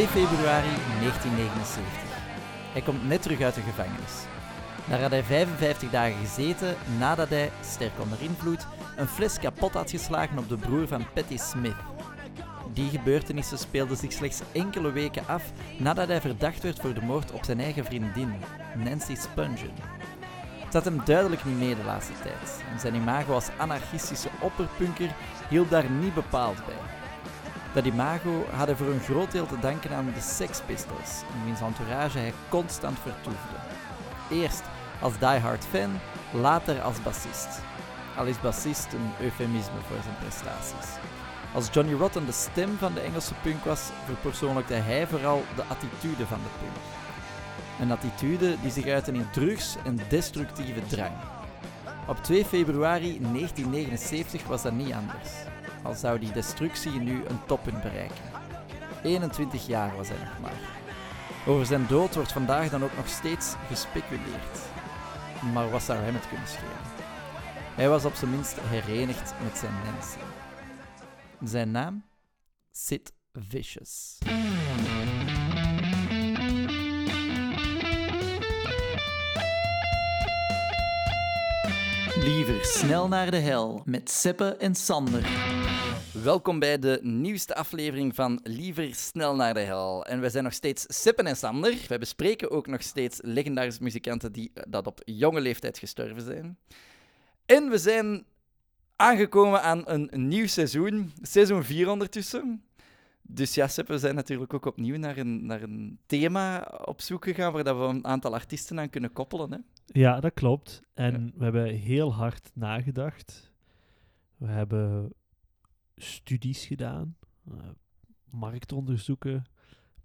2 februari 1979. Hij komt net terug uit de gevangenis. Daar had hij 55 dagen gezeten nadat hij, sterk onder invloed, een fles kapot had geslagen op de broer van Patty Smith. Die gebeurtenissen speelden zich slechts enkele weken af nadat hij verdacht werd voor de moord op zijn eigen vriendin, Nancy Spungen. Het zat hem duidelijk niet mee de laatste tijd. Zijn imago als anarchistische opperpunker hielp daar niet bepaald bij. Dat imago had hij voor een groot deel te danken aan de Sex Pistols, in wiens entourage hij constant vertoefde. Eerst als diehard fan, later als bassist. Al is bassist een eufemisme voor zijn prestaties. Als Johnny Rotten de stem van de Engelse punk was, verpersoonlijkte hij vooral de attitude van de punk. Een attitude die zich uitte in drugs en destructieve drang. Op 2 februari 1979 was dat niet anders. Al zou die destructie nu een toppunt bereiken. 21 jaar was hij nog maar. Over zijn dood wordt vandaag dan ook nog steeds gespeculeerd. Maar wat zou hem het kunnen schelen? Hij was op zijn minst herenigd met zijn Nancy. Zijn naam? Sid Vicious. Liever snel naar de hel met Seppe en Sander. Welkom bij de nieuwste aflevering van Liever snel naar de hel. En we zijn nog steeds Seppen en Sander. Wij bespreken ook nog steeds legendarische muzikanten die eh, dat op jonge leeftijd gestorven zijn. En we zijn aangekomen aan een nieuw seizoen, seizoen 4 ondertussen. Dus ja, Sepp, we zijn natuurlijk ook opnieuw naar een, naar een thema op zoek gegaan waar we een aantal artiesten aan kunnen koppelen. Hè? Ja, dat klopt. En we hebben heel hard nagedacht. We hebben studies gedaan, uh, marktonderzoeken,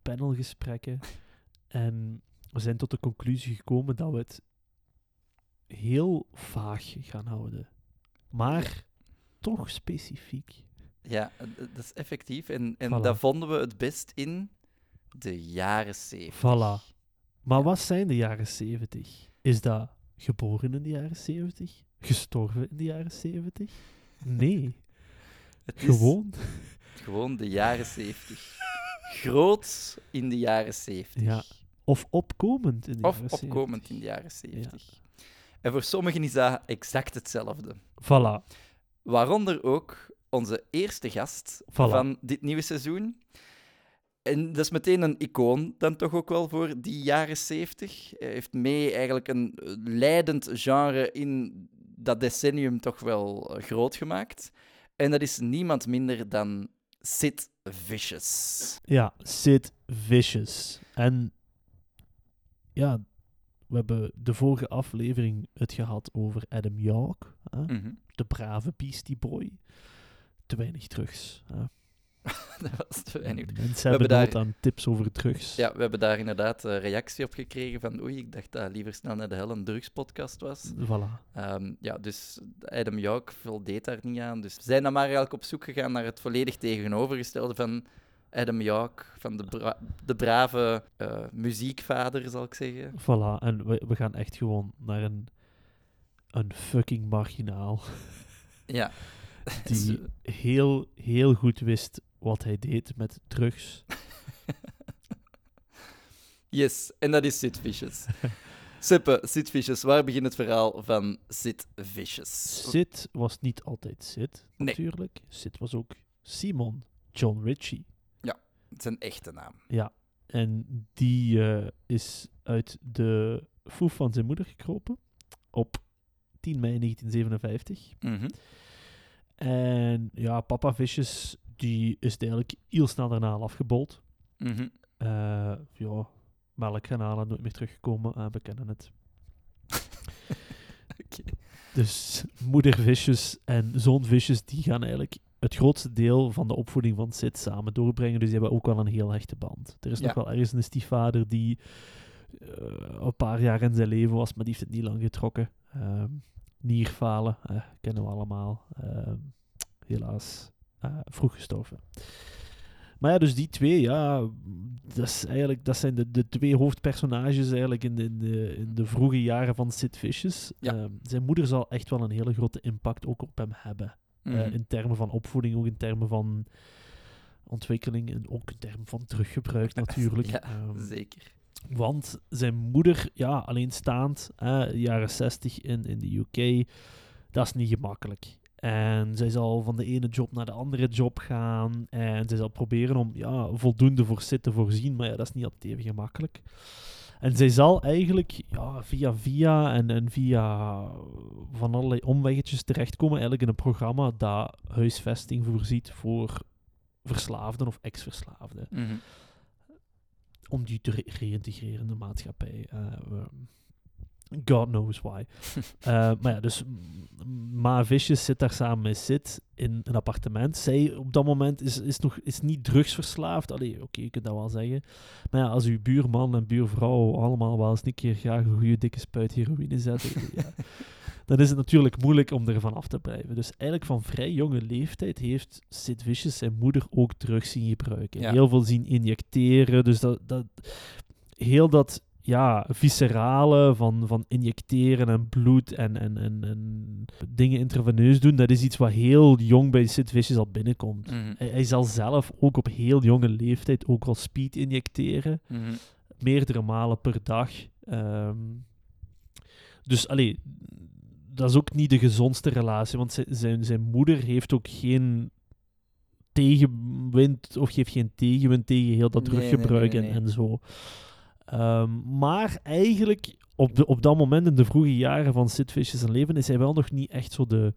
panelgesprekken. en we zijn tot de conclusie gekomen dat we het heel vaag gaan houden. Maar toch specifiek. Ja, dat is effectief. En, en dat vonden we het best in de jaren 70. Voilà. Maar wat zijn de jaren 70? Is dat geboren in de jaren 70? Gestorven in de jaren 70? Nee. Het gewoon. gewoon de jaren 70. Groot in de jaren 70. Ja. Of opkomend in de of jaren 70. Of opkomend in de jaren 70. En voor sommigen is dat exact hetzelfde. Voilà. Waaronder ook onze eerste gast van dit nieuwe seizoen. En dat is meteen een icoon dan toch ook wel voor die jaren 70. Hij heeft mee eigenlijk een leidend genre in dat decennium toch wel groot gemaakt. En dat is niemand minder dan Sid Vicious. Ja, Sid Vicious. En ja, we hebben de vorige aflevering het gehad over Adam York, hè? Mhm. de brave Beastie Boy. Te weinig drugs. Hè? dat was te weinig. Mensen hebben daar... aan tips over drugs. Ja, we hebben daar inderdaad uh, reactie op gekregen van oei, ik dacht dat liever snel naar de hel een drugspodcast was. Voilà. Um, ja, dus Adam York voldeed daar niet aan. Dus we zijn dan maar eigenlijk op zoek gegaan naar het volledig tegenovergestelde van Adam York, van de, bra de brave uh, muziekvader, zal ik zeggen. Voilà, en we, we gaan echt gewoon naar een, een fucking marginaal. Ja. Die heel, heel goed wist wat hij deed met drugs. yes, en dat is Sid Vicious. Sippe, Sid Vicious, waar begint het verhaal van Sid Vicious? Sid was niet altijd Sid, natuurlijk. Nee. Sid was ook Simon John Ritchie. Ja, zijn echte naam. Ja, en die uh, is uit de foef van zijn moeder gekropen op 10 mei 1957. Mm -hmm. En ja, Papa Vicious die is eigenlijk heel snel daarna al afgebold. Mm -hmm. uh, ja, nooit meer teruggekomen. Uh, we kennen het. okay. Dus moeder Vicious en zoon Vicious die gaan eigenlijk het grootste deel van de opvoeding van Sid samen doorbrengen. Dus die hebben ook wel een heel hechte band. Er is ja. nog wel ergens een stiefvader die uh, een paar jaar in zijn leven was, maar die heeft het niet lang getrokken. Uh, nierfalen, uh, kennen we allemaal. helaas uh, vroeg gestorven. Maar ja, dus die twee, ja, dat, is eigenlijk, dat zijn de, de twee hoofdpersonages eigenlijk in de, in de, in de vroege jaren van Sid Vicious. Ja. Uh, zijn moeder zal echt wel een hele grote impact ook op hem hebben. Mm -hmm. uh, in termen van opvoeding, ook in termen van ontwikkeling, en ook een term van teruggebruik natuurlijk. Ja, Ehm, zeker. want zijn moeder, ja, alleenstaand, hè, jaren 60 in, in de UK, dat is niet gemakkelijk. En zij zal van de ene job naar de andere job gaan. En zij zal proberen om ja, voldoende voor Sid te voorzien. Maar ja, dat is niet altijd even gemakkelijk. En zij zal eigenlijk ja, via via en, en via van allerlei omweggetjes terechtkomen eigenlijk in een programma dat huisvesting voorziet voor verslaafden of ex-verslaafden Mhm. om die te re- reïntegreren in de maatschappij. Eh, God knows why. Eh, maar ja, dus Ma Vicious zit daar samen met Sid in een appartement. Zij op dat moment is, is, nog, is niet drugsverslaafd. Allee, oké, je kunt dat wel zeggen. Maar ja, als uw buurman en buurvrouw allemaal wel eens een keer graag een goede dikke spuit heroïne zetten, ja, dan is het natuurlijk moeilijk om ervan af te blijven. Dus eigenlijk van vrij jonge leeftijd heeft Sid Vicious zijn moeder ook drugs zien gebruiken. Ja. Heel veel zien injecteren. Dus dat, dat, heel dat ja, viscerale van, van injecteren en bloed en, en, en, en dingen intraveneus doen, dat is iets wat heel jong bij Sid Vicious al binnenkomt. Mhm. Hij, hij zal zelf ook op heel jonge leeftijd ook al speed injecteren Mhm. meerdere malen per dag. Ehm, dus allee, dat is ook niet de gezondste relatie, want zijn, zijn, moeder heeft ook geen tegenwind of geeft geen tegenwind tegen heel dat Nee, nee, druggebruik nee, nee, En, en zo. Ehm, maar eigenlijk op, de, op dat moment in de vroege jaren van Sid Vicious zijn leven is hij wel nog niet echt zo de,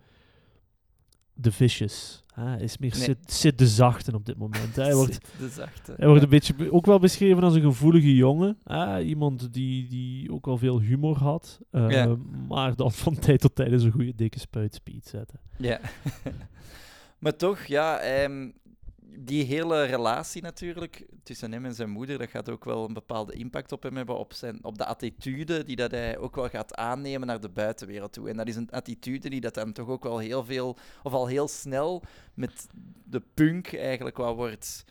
de Vicious. Hij is meer Nee. Sid, Sid de Zachte op dit moment. Hij wordt, de zachte. hij wordt een beetje be- ook wel beschreven als een gevoelige jongen. Iemand die, die ook wel veel humor had. eh, Ja. Maar dan van tijd tot tijd eens een goede dikke spuitspeed zetten. Ja. maar toch, ja, ehm, die hele relatie natuurlijk tussen hem en zijn moeder, dat gaat ook wel een bepaalde impact op hem hebben, op, zijn, op de attitude die dat hij ook wel gaat aannemen naar de buitenwereld toe. En dat is een attitude die dat dan toch ook wel heel veel, of al heel snel met de punk eigenlijk wel wordt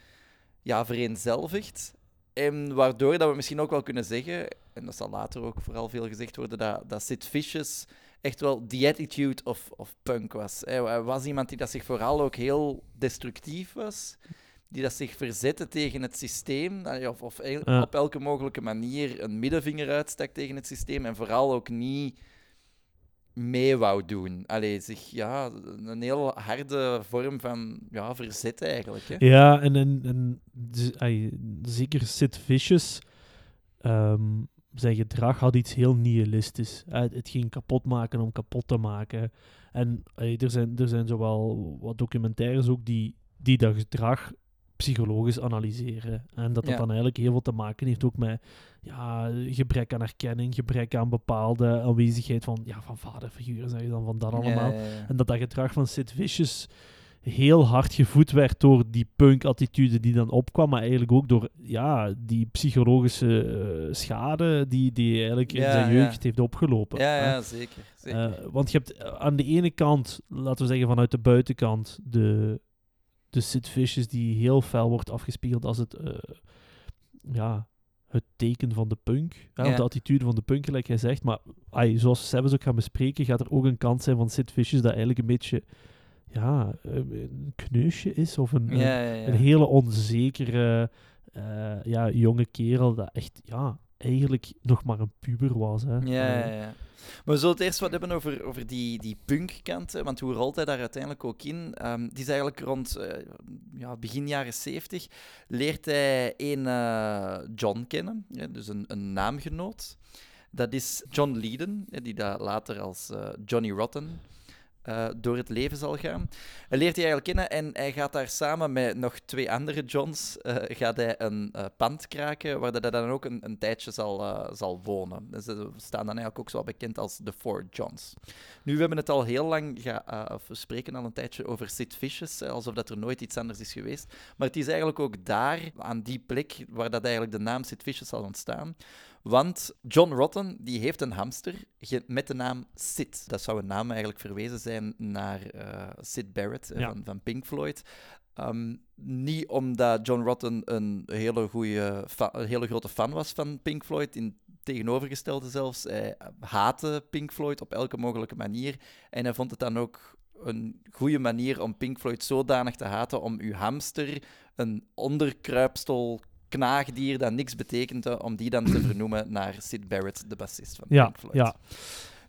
ja, vereenzelvigd. En waardoor dat we misschien ook wel kunnen zeggen, en dat zal later ook vooral veel gezegd worden, dat, dat Sid Vicious echt wel the attitude of, of punk was. Hij wa- was iemand die dat zich vooral ook heel destructief was, die dat zich verzette tegen het systeem, eh, of, of Ja. op elke mogelijke manier een middenvinger uitstak tegen het systeem, en vooral ook niet mee wou doen. Allee, zich, ja, een heel harde vorm van ja, verzet eigenlijk. Hè? Ja, en, en, en zeker Sid Vicious, ehm, zijn gedrag had iets heel nihilistisch. Eh, Het, ging kapot maken om kapot te maken. En er, zijn, er zijn zowel wat documentaires ook die, die dat gedrag psychologisch analyseren. En dat dat Ja. dan eigenlijk heel veel te maken heeft ook met ja, gebrek aan erkenning, gebrek aan bepaalde aanwezigheid van, ja, van vaderfiguren, zeg je dan, van dat allemaal. Ja, ja, ja. En dat dat gedrag van Sid Vicious heel hard gevoed werd door die punk-attitude die dan opkwam, maar eigenlijk ook door ja, die psychologische eh, schade die, die eigenlijk in zijn ja. jeugd heeft opgelopen. Ja, ja, zeker. zeker. Eh, want je hebt aan de ene kant, laten we zeggen vanuit de buitenkant, de, de Sid Vicious die heel fel wordt afgespiegeld als het, eh, ja, het teken van de punk. Hè, de attitude van de punk, gelijk jij zegt. Maar ai, zoals Sebs ook gaan bespreken, gaat er ook een kant zijn van Sid Vicious dat eigenlijk een beetje ja, eh, een kneusje is. Of een, een- ja, ja, ja. een hele onzekere eh, ja, jonge kerel dat echt ja, eigenlijk nog maar een puber was. Hè. Ja, ja, ja. Maar we zullen het eerst wat hebben over, over die, die punkkant. Want hoe rolt hij daar uiteindelijk ook in? Ehm, die is eigenlijk rond eh, ja, begin jaren 70. Leert hij een John kennen, dus een, een naamgenoot. Dat is John Leiden, hè, die daar later als Johnny Rotten eh, door het leven zal gaan. Hij leert hij eigenlijk kennen en hij gaat daar samen met nog twee andere Johns eh, gaat hij een eh, pand kraken waar hij dan ook een, een tijdje zal, zal wonen. Dus, ze staan dan eigenlijk ook zo bekend als de Four Johns. Nu, we hebben het al heel lang, ga, of we spreken al een tijdje over Sid alsof dat er nooit iets anders is geweest. Maar het is eigenlijk ook daar, aan die plek, waar dat eigenlijk de naam Sid Vicious zal ontstaan. Want John Rotten die heeft een hamster met de naam Sid. Dat zou een naam eigenlijk verwezen zijn naar eh, Sid Barrett eh, Ja. van, van Pink Floyd. Ehm, niet omdat John Rotten een hele, goeie fa- een hele grote fan was van Pink Floyd. In tegenovergestelde zelfs. Hij haatte Pink Floyd op elke mogelijke manier. En hij vond het dan ook een goede manier om Pink Floyd zodanig te haten om uw hamster, een onderkruipstel knaagdier dat niks betekent, om die dan te vernoemen naar Sid Barrett, de bassist van Ja, Pink Floyd. ja.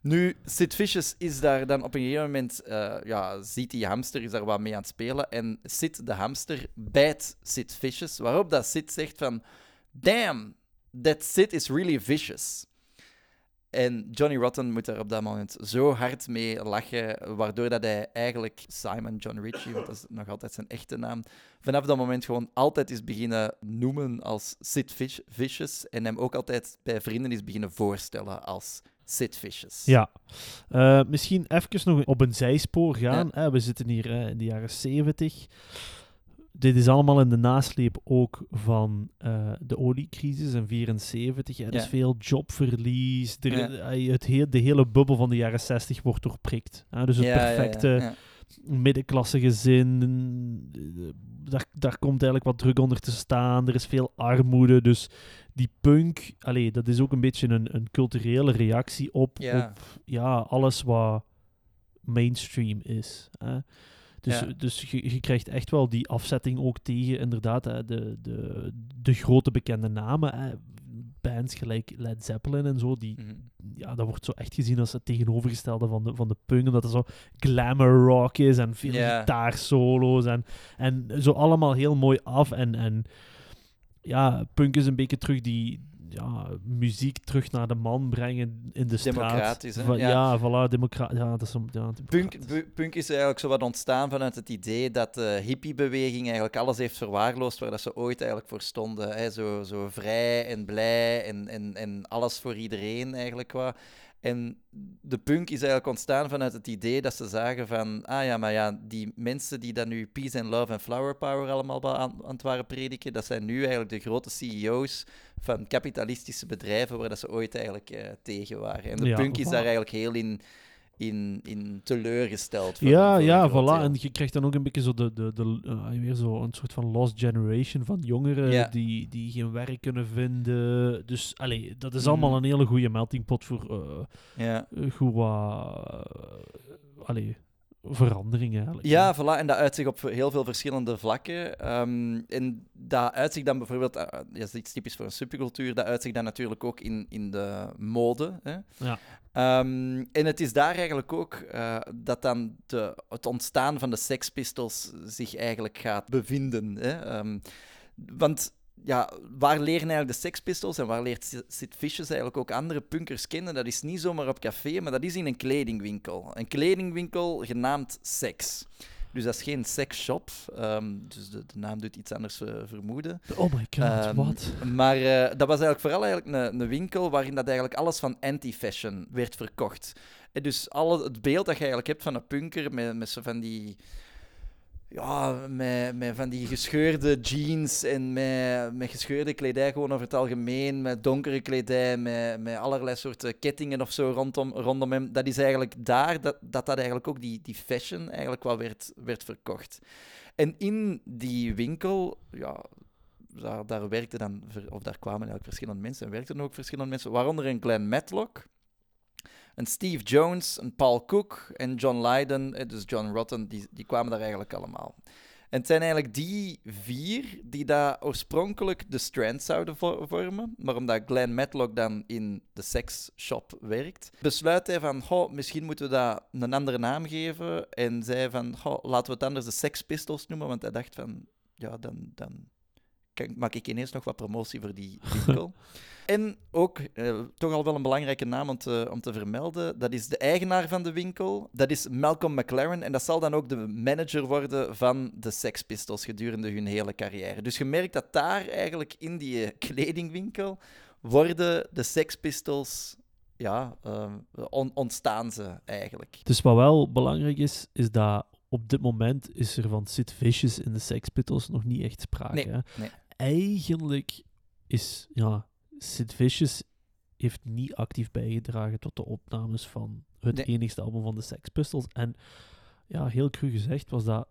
Nu, Sid Vicious is daar dan op een gegeven moment, eh, ja, ziet die hamster, is daar wat mee aan het spelen. En Sid, de hamster, bijt Sid Vicious. Waarop dat Sid zegt van, damn, that Sid is really vicious. En Johnny Rotten moet er op dat moment zo hard mee lachen, waardoor dat hij eigenlijk Simon John Ritchie, want dat is nog altijd zijn echte naam, vanaf dat moment gewoon altijd is beginnen noemen als Sid Fish- Vicious en hem ook altijd bij vrienden is beginnen voorstellen als Sid Vicious. Ja. Eh, misschien even nog op een zijspoor gaan. We zitten hier eh, in de jaren 70. Dit is allemaal in de nasleep ook van eh, de oliecrisis in 74. Er is veel jobverlies. Er, Ja. eh, het heel, de hele bubbel van de jaren 60 wordt doorprikt. hè. Dus het Ja, perfecte middenklasse gezin. eh, Daar, daar komt eigenlijk wat druk onder te staan. Er is veel armoede. Dus die punk, allee, dat is ook een beetje een, een culturele reactie op, op ja, alles wat mainstream is. Hè. Dus, Ja. dus je, je krijgt echt wel die afzetting ook tegen inderdaad hè, de, de, de grote bekende namen. Hè. Bands gelijk Led Zeppelin en zo, die, Mhm. ja, dat wordt zo echt gezien als het tegenovergestelde van de, van de punk, omdat het zo glamour rock is en veel Ja. gitaarsolo's en, en zo allemaal heel mooi af. En, en ja, punk is een beetje terug die ja, muziek terug naar de man brengen in de straat. Democratisch, hè? Va- Ja. ja. voilà, democra ja, dat is ja, Punk, democratisch. pu- punk is eigenlijk zo wat ontstaan vanuit het idee dat de hippiebeweging eigenlijk alles heeft verwaarloosd waar dat ze ooit eigenlijk voor stonden. Hè? Zo, zo vrij en blij en, en, en alles voor iedereen eigenlijk wat. En de punk is eigenlijk ontstaan vanuit het idee dat ze zagen van, ah ja, maar ja, die mensen die dan nu peace and love en flower power allemaal aan, aan het waren prediken, dat zijn nu eigenlijk de grote CEO's van kapitalistische bedrijven waar dat ze ooit eigenlijk eh, tegen waren. En de Ja, punk is daar eigenlijk heel in, in, in teleurgesteld. voor- Ja, ja, voilà. En je krijgt dan ook een beetje zo de, de, de eh, weer zo een soort van lost generation van jongeren Ja. die, die geen werk kunnen vinden. Dus allee, dat is Mhm. allemaal een hele goede melting pot voor eh, Ja. eh, goed wat allee, veranderingen eigenlijk. Ja, voilà. En dat uit zich op heel veel verschillende vlakken. Ehm, en dat uit zich dan bijvoorbeeld, ja, dat is iets typisch voor een subcultuur, dat uit zich dan natuurlijk ook in, in de mode. Hè? Ja. Ehm, en het is daar eigenlijk ook eh, dat dan de, het ontstaan van de Sex Pistols zich eigenlijk gaat bevinden. Hè? Ehm, want ja, waar leren eigenlijk de Sex Pistols en waar leert Sid- Vicious eigenlijk ook andere punkers kennen? Dat is niet zomaar op café, maar dat is in een kledingwinkel. Een kledingwinkel genaamd Sex. Dus dat is geen sexshop. ehm dus de, de naam doet iets anders eh, vermoeden. Oh my god, Ehm, wat? Maar eh, dat was eigenlijk vooral eigenlijk een, een winkel waarin dat eigenlijk alles van anti-fashion werd verkocht. En dus alle, het beeld dat je eigenlijk hebt van een punker met, met zo van die... Ja, met, met van die gescheurde jeans en met, met gescheurde kledij gewoon over het algemeen, met donkere kledij, met, met allerlei soorten kettingen of zo rondom, rondom hem. Dat is eigenlijk daar dat dat, dat eigenlijk ook die, die fashion eigenlijk wel werd, werd verkocht. En in die winkel, ja, daar, daar werkten dan, of daar kwamen eigenlijk verschillende mensen en werkten ook verschillende mensen, waaronder een Glenn Matlock, een Steve Jones, een Paul Cook en John Lydon, eh, dus John Rotten, die, die kwamen daar eigenlijk allemaal. En het zijn eigenlijk die vier die daar oorspronkelijk de Strand zouden vo- vormen. Maar omdat Glenn Matlock dan in de seksshop werkt, besluit hij van, goh, misschien moeten we dat een andere naam geven. En zei van, goh, laten we het anders de Sex Pistols noemen, want hij dacht van, ja, dan, dan maak ik ineens nog wat promotie voor die winkel. En ook, eh, toch al wel een belangrijke naam om te, om te vermelden, dat is de eigenaar van de winkel. Dat is Malcolm McLaren en dat zal dan ook de manager worden van de Sex Pistols gedurende hun hele carrière. Dus je merkt dat daar eigenlijk in die eh, kledingwinkel worden de Sex Pistols, ja, eh, on- ontstaan ze eigenlijk. Dus wat wel belangrijk is, is dat op dit moment is er van Sid Vicious in de Sex Pistols nog niet echt sprake. Nee. Eigenlijk is, ja, Sid Vicious heeft niet actief bijgedragen tot de opnames van het Nee. enigste album van de Sex Pistols. En ja, heel cru gezegd was dat,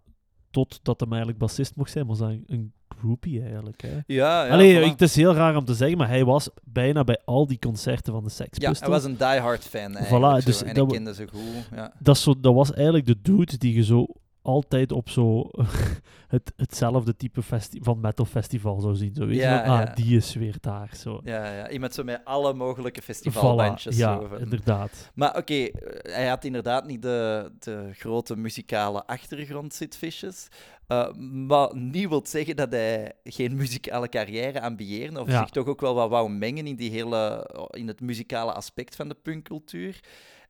totdat hem eigenlijk bassist mocht zijn, was dat een, een groupie eigenlijk. Hè. Ja, ja. Allee, voilà. het is heel raar om te zeggen, maar hij was bijna bij al die concerten van de Sex ja, Pistols. hij was een diehard fan eigenlijk. Voilà, dus en dat ik kende ze goed. Ja. dat, zo, dat was eigenlijk de dude die je zo altijd op zo het, hetzelfde type van metal festival zou zien. Zo, weet je, Ja, van, ah, ja. die is weer daar. Zo. Ja, ja, iemand zo met alle mogelijke Voilà, festivalbandjes. ja, zo inderdaad. Maar oké, eh, hij had inderdaad niet de, de grote muzikale achtergrond, Sid Vicious. Eh, maar niet wil zeggen dat hij geen muzikale carrière ambieerde. Of Ja. zich toch ook wel wat wou mengen in, die hele, in het muzikale aspect van de punkcultuur.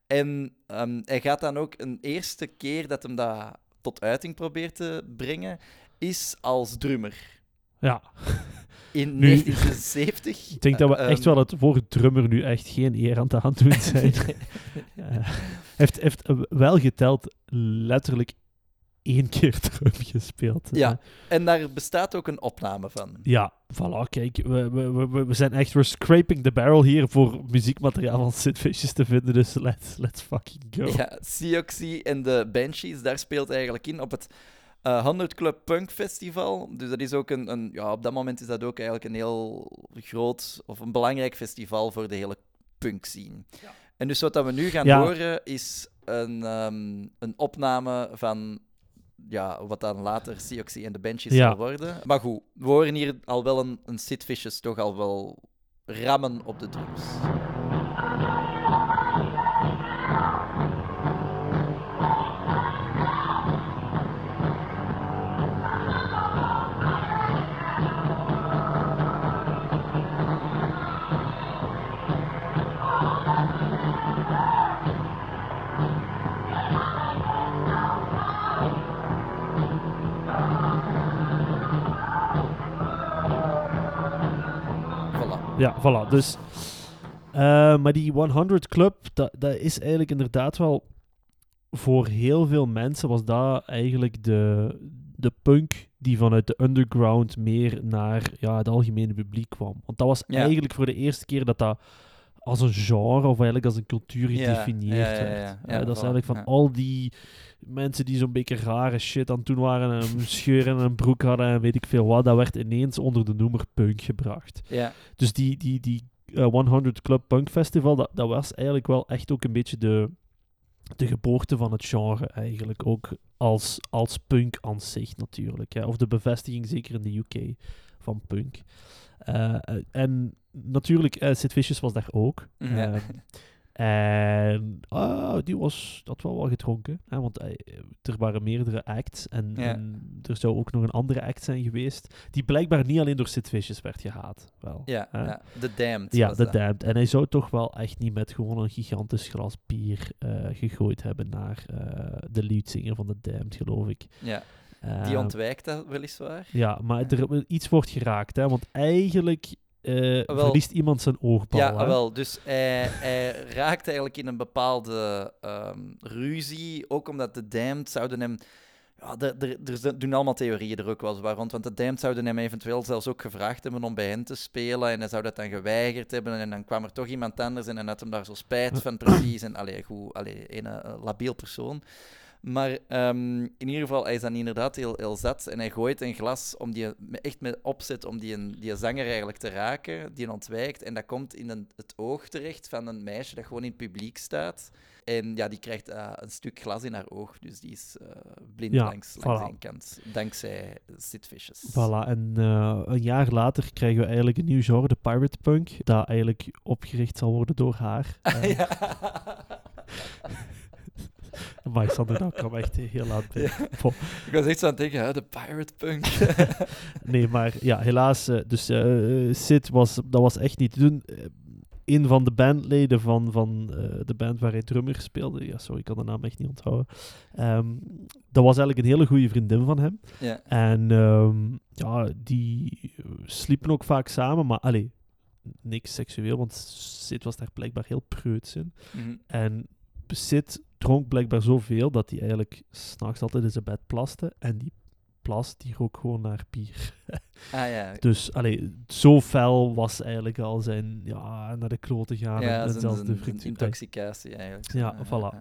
En ehm, hij gaat dan ook een eerste keer dat hem dat tot uiting probeert te brengen, is als drummer. Ja, In Nu- 1970. ik denk dat we echt ehm, wel het woord drummer nu echt geen eer aan het aandoen zijn. Eh, heeft, heeft wel geteld letterlijk één keer drum gespeeld. Ja. En daar bestaat ook een opname van. Ja, voilà, kijk, we, we, we, we zijn echt, we're scraping the barrel hier voor muziekmateriaal van Sid Vicious te vinden, dus let's, let's fucking go. Ja, Seoxy en de Banshees, daar speelt eigenlijk in op het eh 100 Club Punk Festival. Dus dat is ook een, een, ja, op dat moment is dat ook eigenlijk een heel groot of een belangrijk festival voor de hele punk scene. En dus wat dat we nu gaan Ja. horen is een, ehm, een opname van ja, wat dan later Seoxy en de Banshees Ja. zal worden. Maar goed, we horen hier al wel een, een Sid Vicious toch al wel rammen op de drums. Ja, voilà. Dus, eh, maar die 100 Club, dat, dat is eigenlijk inderdaad wel... Voor heel veel mensen was dat eigenlijk de, de punk die vanuit de underground meer naar ja, het algemene publiek kwam. Want dat was Ja. eigenlijk voor de eerste keer dat dat als een genre of eigenlijk als een cultuur gedefinieerd ja, werd. ja. Eh, dat is eigenlijk van al die mensen die zo'n beetje rare shit aan het doen waren en een scheur in een broek hadden en weet ik veel wat, dat werd ineens onder de noemer punk gebracht. Ja, Dus die, die, die eh, 100 Club Punk Festival, dat, dat was eigenlijk wel echt ook een beetje de, de geboorte van het genre eigenlijk. Ook als, als punk aan zich natuurlijk. Hè. Of de bevestiging zeker in de UK van punk. Eh, eh, en natuurlijk, eh Sid Vicious was daar ook. Ja. Eh, en ah, die was dat wel wel gedronken. Hè, want hij- er waren meerdere acts. En, Ja. en er zou ook nog een andere act zijn geweest. Die blijkbaar niet alleen door Sid Vicious werd gehaat. Wel. ja, hè. ja. The Damned. Ja, dat. Damned. En hij zou toch wel echt niet met gewoon een gigantisch glas bier eh, gegooid hebben naar eh, de leadzanger van de Damned, geloof ik. Ja, die Eh, ontwijkt dat weliswaar. Ja, maar er, iets wordt geraakt, hè. Want eigenlijk eh, verliest iemand zijn oogbal, Ja, wel. Dus hij, hij raakt eigenlijk in een bepaalde ehm, ruzie. Ook omdat de Damned zouden hem. Ja, er, doen allemaal theorieën er ook wel eens rond. Want de Damned zouden hem eventueel zelfs ook gevraagd hebben om bij hen te spelen. En hij zou dat dan geweigerd hebben. En dan kwam er toch iemand anders en dan had hem daar zo spijt van, precies. En allee, goed, allee, een eh, labiel persoon. Maar ehm, in ieder geval, hij is dan inderdaad heel, heel zat. En hij gooit een glas om die, echt met opzet om die, een- die zanger eigenlijk te raken. Die ontwijkt. En dat komt in een, het oog terecht van een meisje dat gewoon in het publiek staat. En ja, die krijgt eh, een stuk glas in haar oog. Dus die is eh, blind Ja, langs, langs voilà. één kant. Dankzij Sid Vicious. Voilà, en eh, een jaar later krijgen we eigenlijk een nieuw genre, de pirate punk, dat eigenlijk opgericht zal worden door haar. Ja. Maar Sander, dat kwam echt heel laat bij. Ik was echt zo aan het denken, hè, de pirate punk. Nee, maar ja, helaas. eh, dus eh Sid was, dat was echt niet te doen. Eh, een van de bandleden van, van de band waar hij drummer speelde, ja, sorry, ik kan de naam echt niet onthouden. Ehm, dat was eigenlijk een hele goede vriendin van hem. ja. En ehm, ja, die sliepen ook vaak samen, maar allee, niks seksueel, want Sid was daar blijkbaar heel preuts in. Mhm. En Sid dronk blijkbaar zoveel dat hij eigenlijk s'nachts altijd in zijn bed plaste. En die Plas, die rook gewoon naar bier. Ah ja. Dus allee, zo fel was eigenlijk al zijn ja, naar de kloten gaan. en, Ja, en zelfs de fructie. intoxicatie eigenlijk. Ja, Eh, voilà.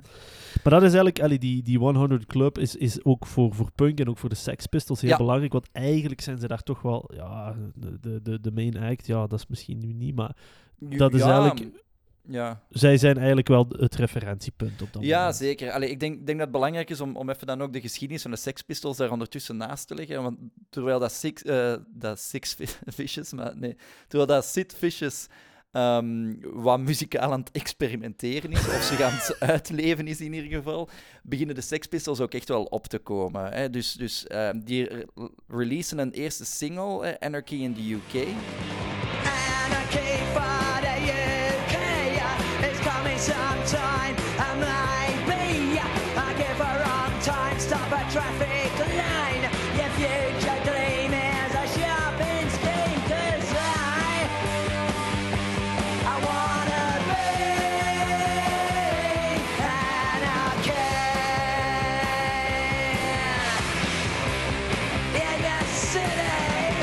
Maar dat is eigenlijk, allee, die, die 100 Club is, is ook voor, voor punk en ook voor de Sex Pistols heel belangrijk. Want eigenlijk zijn ze daar toch wel, ja, de, de, de, main act, ja, dat is misschien nu niet, maar Dat is eigenlijk- Ja, zij zijn eigenlijk wel het referentiepunt op dat ja moment. zeker. Allee, ik denk, denk dat het belangrijk is om, om even dan ook de geschiedenis van de Sex Pistols daar ondertussen naast te leggen. Want terwijl dat Six, eh, dat six Fi- Vicious, maar nee, terwijl dat Sid Vicious ehm, wat muzikaal aan het experimenteren is, of zich aan het uitleven is in ieder geval, beginnen de Sex Pistols ook echt wel op te komen. Hè. Dus, dus ehm, die re- releasen een eerste single, hè, Anarchy in the UK. Traffic line. Your future gleam is a shopping scheme. 'Cause I, I wanna be anarchy in the city.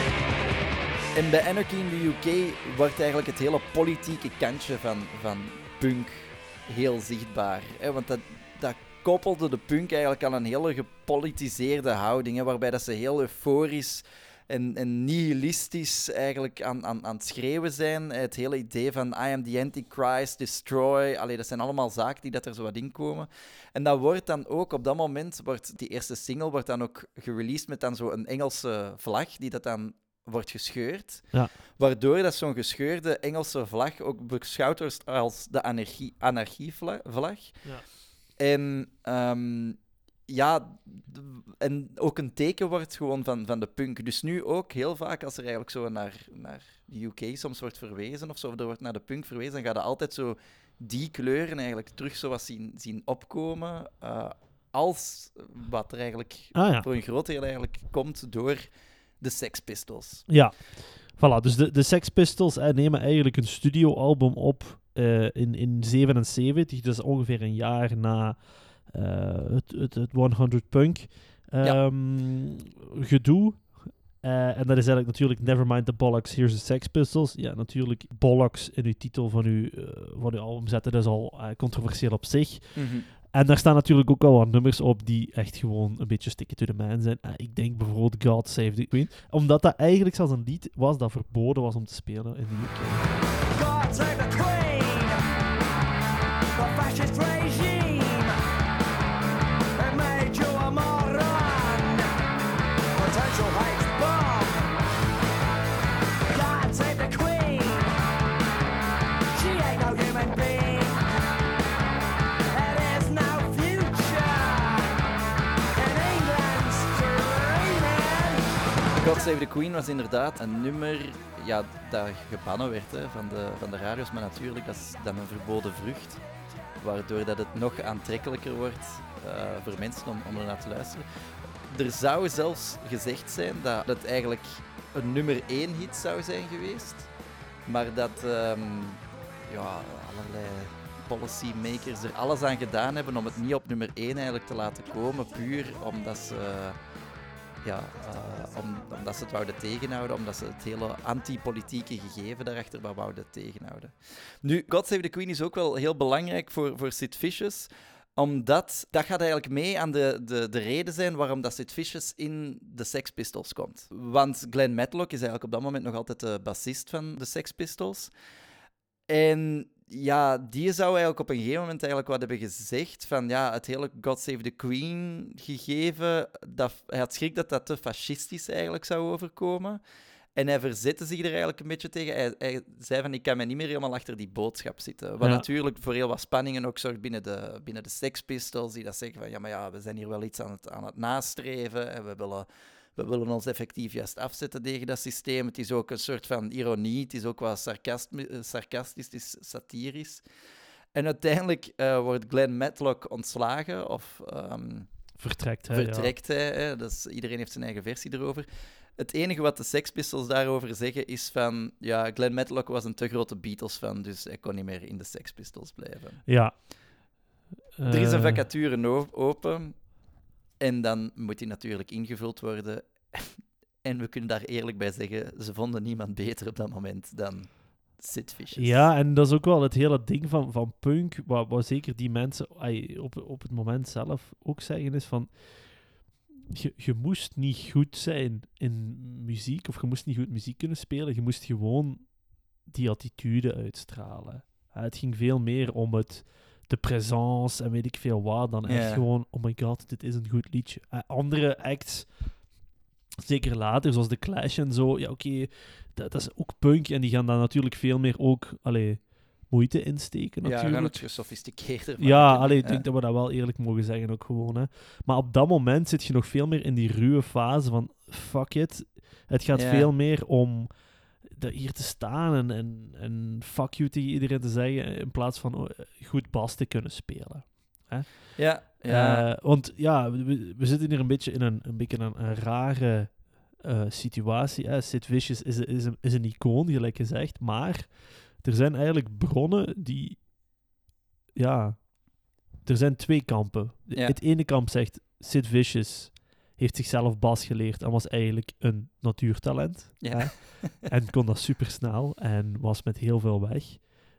En bij Anarchy in the UK wordt eigenlijk het hele politieke kantje van, van punk heel zichtbaar. Hè? Want dat koppelde de punk eigenlijk aan een hele gepolitiseerde houding, hè? waarbij dat ze heel euforisch en, en nihilistisch eigenlijk aan, aan, aan het schreeuwen zijn. Het hele idee van I am the Antichrist, destroy, allee, dat zijn allemaal zaken die dat er zo wat in komen. En dat wordt dan ook, op dat moment, wordt die eerste single wordt dan ook gereleased met dan zo een Engelse vlag, die dat dan wordt gescheurd. Ja. Waardoor dat zo'n gescheurde Engelse vlag ook beschouwd wordt als de anarchie, anarchievlag. Ja. En ehm, ja, en ook een teken wordt gewoon van, van de punk. Dus nu ook heel vaak als er eigenlijk zo naar, naar de UK soms wordt verwezen of zo, of er wordt naar de punk verwezen, dan gaat er altijd zo die kleuren eigenlijk terug zo wat zien, zien opkomen. eh, als wat er eigenlijk Ah ja. voor een groot deel eigenlijk komt door de Sex Pistols. Ja, voilà. Dus de, de Sex Pistols eh, nemen eigenlijk een studioalbum op eh, in, in 77. Dus ongeveer een jaar na eh, het, het, het 100 Punk ehm, gedoe. Eh, en dat is eigenlijk natuurlijk Nevermind the Bollocks, Here's the Sex Pistols. Ja, natuurlijk Bollocks in uw titel van uw, eh, van uw album zetten, dat is al eh, controversieel op zich. En daar staan natuurlijk ook al wat nummers op die echt gewoon een beetje stikken to the man zijn. Ik denk bijvoorbeeld God Save the Queen. Omdat dat eigenlijk zelfs een lied was dat verboden was om te spelen in de UK. God save the Queen, Save the Queen was inderdaad een nummer ja, dat gebannen werd hè, van, de, van de radio's, maar natuurlijk, dat is dan een verboden vrucht. Waardoor dat het nog aantrekkelijker wordt eh, voor mensen om, ernaar te luisteren. Er zou zelfs gezegd zijn dat het eigenlijk een nummer 1 hit zou zijn geweest. Maar dat ehm, ja, allerlei policymakers er alles aan gedaan hebben om het niet op nummer 1 eigenlijk te laten komen. Puur omdat ze ja, eh, om, omdat ze het wouden tegenhouden, omdat ze het hele anti-politieke gegeven daarachter wat wouden tegenhouden. Nu, God Save the Queen is ook wel heel belangrijk voor, voor Sid Vicious, omdat dat gaat eigenlijk mee aan de, de, de reden zijn waarom dat Sid Vicious in de Sex Pistols komt. Want Glenn Matlock is eigenlijk op dat moment nog altijd de bassist van de Sex Pistols. En ja, die zou eigenlijk op een gegeven moment eigenlijk wat hebben gezegd van ja, het hele God Save the Queen gegeven, dat, hij had schrik dat dat te fascistisch eigenlijk zou overkomen. En hij verzette zich er eigenlijk een beetje tegen. Hij, hij zei van, ik kan me niet meer helemaal achter die boodschap zitten. Wat Ja. natuurlijk voor heel wat spanningen ook zorgt binnen de, binnen de Sex Pistols, die dat zeggen van, ja, maar ja, we zijn hier wel iets aan het, aan het nastreven en we willen, we willen ons effectief juist afzetten tegen dat systeem. Het is ook een soort van ironie, het is ook wat sarcast, sarcastisch, het is satirisch. En uiteindelijk eh, wordt Glenn Matlock ontslagen, of ehm, Vertrekt hij, ja. vertrekt hij. Hè? Is, iedereen heeft zijn eigen versie erover. Het enige wat de Sex Pistols daarover zeggen is van... Ja, Glenn Matlock was een te grote Beatles-fan, dus hij kon niet meer in de Sex Pistols blijven. Ja. Er is een Eh, vacature open en dan moet die natuurlijk ingevuld worden. En we kunnen daar eerlijk bij zeggen, ze vonden niemand beter op dat moment dan Vicious. Ja, en dat is ook wel het hele ding van, van punk, wat, wat zeker die mensen op, op het moment zelf ook zeggen, is van... Je, je moest niet goed zijn in muziek, of je moest niet goed muziek kunnen spelen, je moest gewoon die attitude uitstralen. Het ging veel meer om het, de presence en weet ik veel wat, dan echt Ja. gewoon, oh my god, dit is een goed liedje. Eh, andere acts, zeker later, zoals The Clash en zo, ja oké, dat, dat is ook punk en die gaan daar natuurlijk veel meer ook, allee, moeite insteken Ja, natuurlijk. gaan het gesofisticeerder Ja, allee, ik Ja. denk dat we dat wel eerlijk mogen zeggen ook gewoon. Hè. Maar op dat moment zit je nog veel meer in die ruwe fase van fuck it. Het gaat Ja. veel meer om hier te staan en, en, en fuck you tegen iedereen te zeggen in plaats van oh, goed bas te kunnen spelen. Ja, ja. Eh, want ja, we, we zitten hier een beetje in een, een, beetje een, een rare eh, situatie. Hè. Sid Vicious is, een- is, een, is een icoon, gelijk gezegd. Maar er zijn eigenlijk bronnen die... Ja, er zijn twee kampen. Ja. Het ene kamp zegt, Sid Vicious heeft zichzelf bas geleerd en was eigenlijk een natuurtalent. ja. hè. En kon dat supersnel en was met heel veel weg.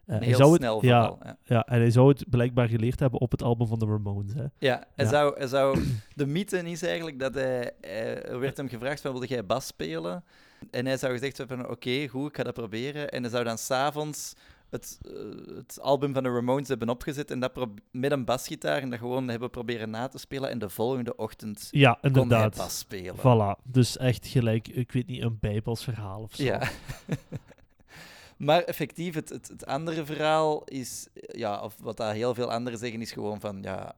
Eh, hij Heel zou het- snel ja, vooral. Ja. ja, en hij zou het blijkbaar geleerd hebben op het album van de Ramones. Hè. Ja, hij Ja. Zou, hij zou, de mythe is eigenlijk dat hij, hij- er werd hem gevraagd van, wilde jij bas spelen? En hij zou gezegd hebben oké, goed, ik ga dat proberen. En hij zou dan s'avonds het, eh, het album van de Ramones hebben opgezet en dat met een basgitaar en dat gewoon hebben proberen na te spelen. En de volgende ochtend Ja, kon hij inderdaad. bas spelen. Voilà. Dus echt gelijk, ik weet niet, een Bijbels verhaal of zo. Ja. maar effectief, het, het, het andere verhaal is, ja, of wat daar heel veel anderen zeggen, is gewoon van, ja,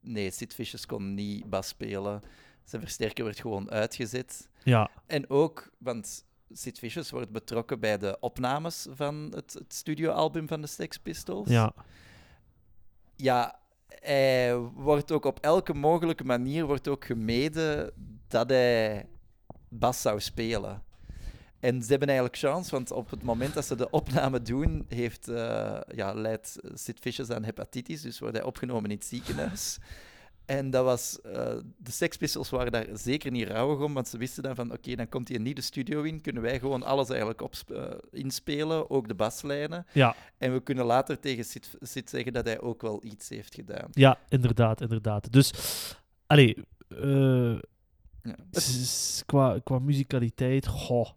nee, Sid Vicious kon niet bas spelen. Zijn versterker werd gewoon uitgezet. Ja, En ook, want Sid Vicious wordt betrokken bij de opnames van het, het studioalbum van de Sex Pistols. ja, Ja, hij wordt ook op elke mogelijke manier wordt ook gemeden dat hij bas zou spelen. En ze hebben eigenlijk chance, want op het moment dat ze de opname doen, heeft, eh, ja, leidt Sid Vicious aan hepatitis, dus wordt hij opgenomen in het ziekenhuis. En dat was, eh, de Sex Pistols waren daar zeker niet rouwig om, want ze wisten dan van, oké, dan komt hij niet de studio in, kunnen wij gewoon alles eigenlijk opsp- eh, inspelen, ook de baslijnen. ja, En we kunnen later tegen Sid, Sid zeggen dat hij ook wel iets heeft gedaan. ja, inderdaad, inderdaad. Dus, allee, eh, Ja. qua, qua muzikaliteit, goh.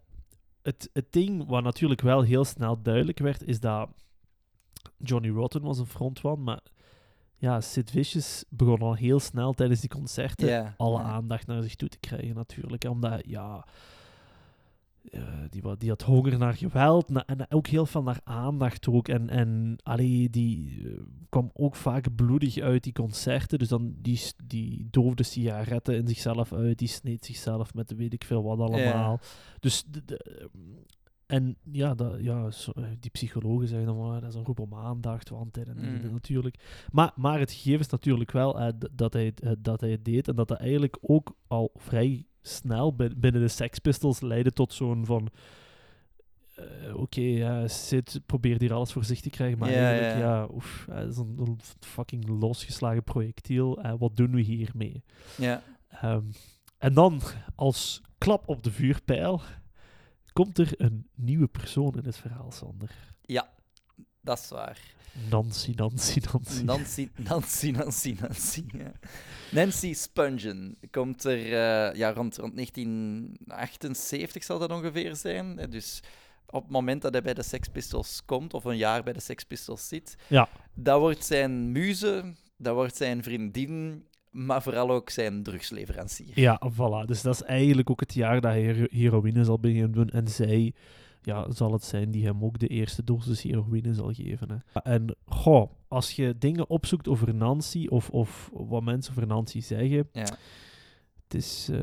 Het, het ding wat natuurlijk wel heel snel duidelijk werd, is dat Johnny Rotten was een frontman, maar ja, Sid Vicious begon al heel snel tijdens die concerten alle aandacht naar zich toe te krijgen natuurlijk. Omdat, ja, eh, die, die had honger naar geweld na- en ook heel veel naar aandacht ook. En, en allee, die eh, kwam ook vaak bloedig uit die concerten. Dus dan die, die doofde sigaretten in zichzelf uit, die sneed zichzelf met weet ik veel wat allemaal. Dus de, de- en ja, dat, ja eh, die psychologen zeggen dan, "Oh, dat is een roep om aandacht, want en en Mm. natuurlijk. Maar, maar het gegeven is natuurlijk wel eh, dat, hij, het- eh, dat hij het deed en dat dat eigenlijk ook al vrij snel bin- binnen de Sex Pistols leidde tot zo'n van... Oké, ja, Sid probeert hier alles voor zich te krijgen, maar Ja, eigenlijk, ja. ja, oef, dat is een, een fucking losgeslagen projectiel. eh, wat doen we hiermee? Ja. Ehm, en dan, als klap op de vuurpijl, komt er een nieuwe persoon in het verhaal, Sander. ja, dat is waar. Nancy, Nancy, Nancy. Nancy, Nancy, Nancy, Nancy. ja. Nancy Spungen komt er eh, ja, rond, rond 1978 zal dat ongeveer zijn. hè. Dus op het moment dat hij bij de Sex Pistols komt, of een jaar bij de Sex Pistols zit, Ja. dat wordt zijn muze, dat wordt zijn vriendin, maar vooral ook zijn drugsleverancier. Ja, voilà. Dus dat is eigenlijk ook het jaar dat hij hero- heroïne zal beginnen doen. En zij ja, zal het zijn die hem ook de eerste dosis heroïne zal geven. Hè. En goh, als je dingen opzoekt over Nancy, of, of wat mensen over Nancy zeggen, Ja. het is, eh,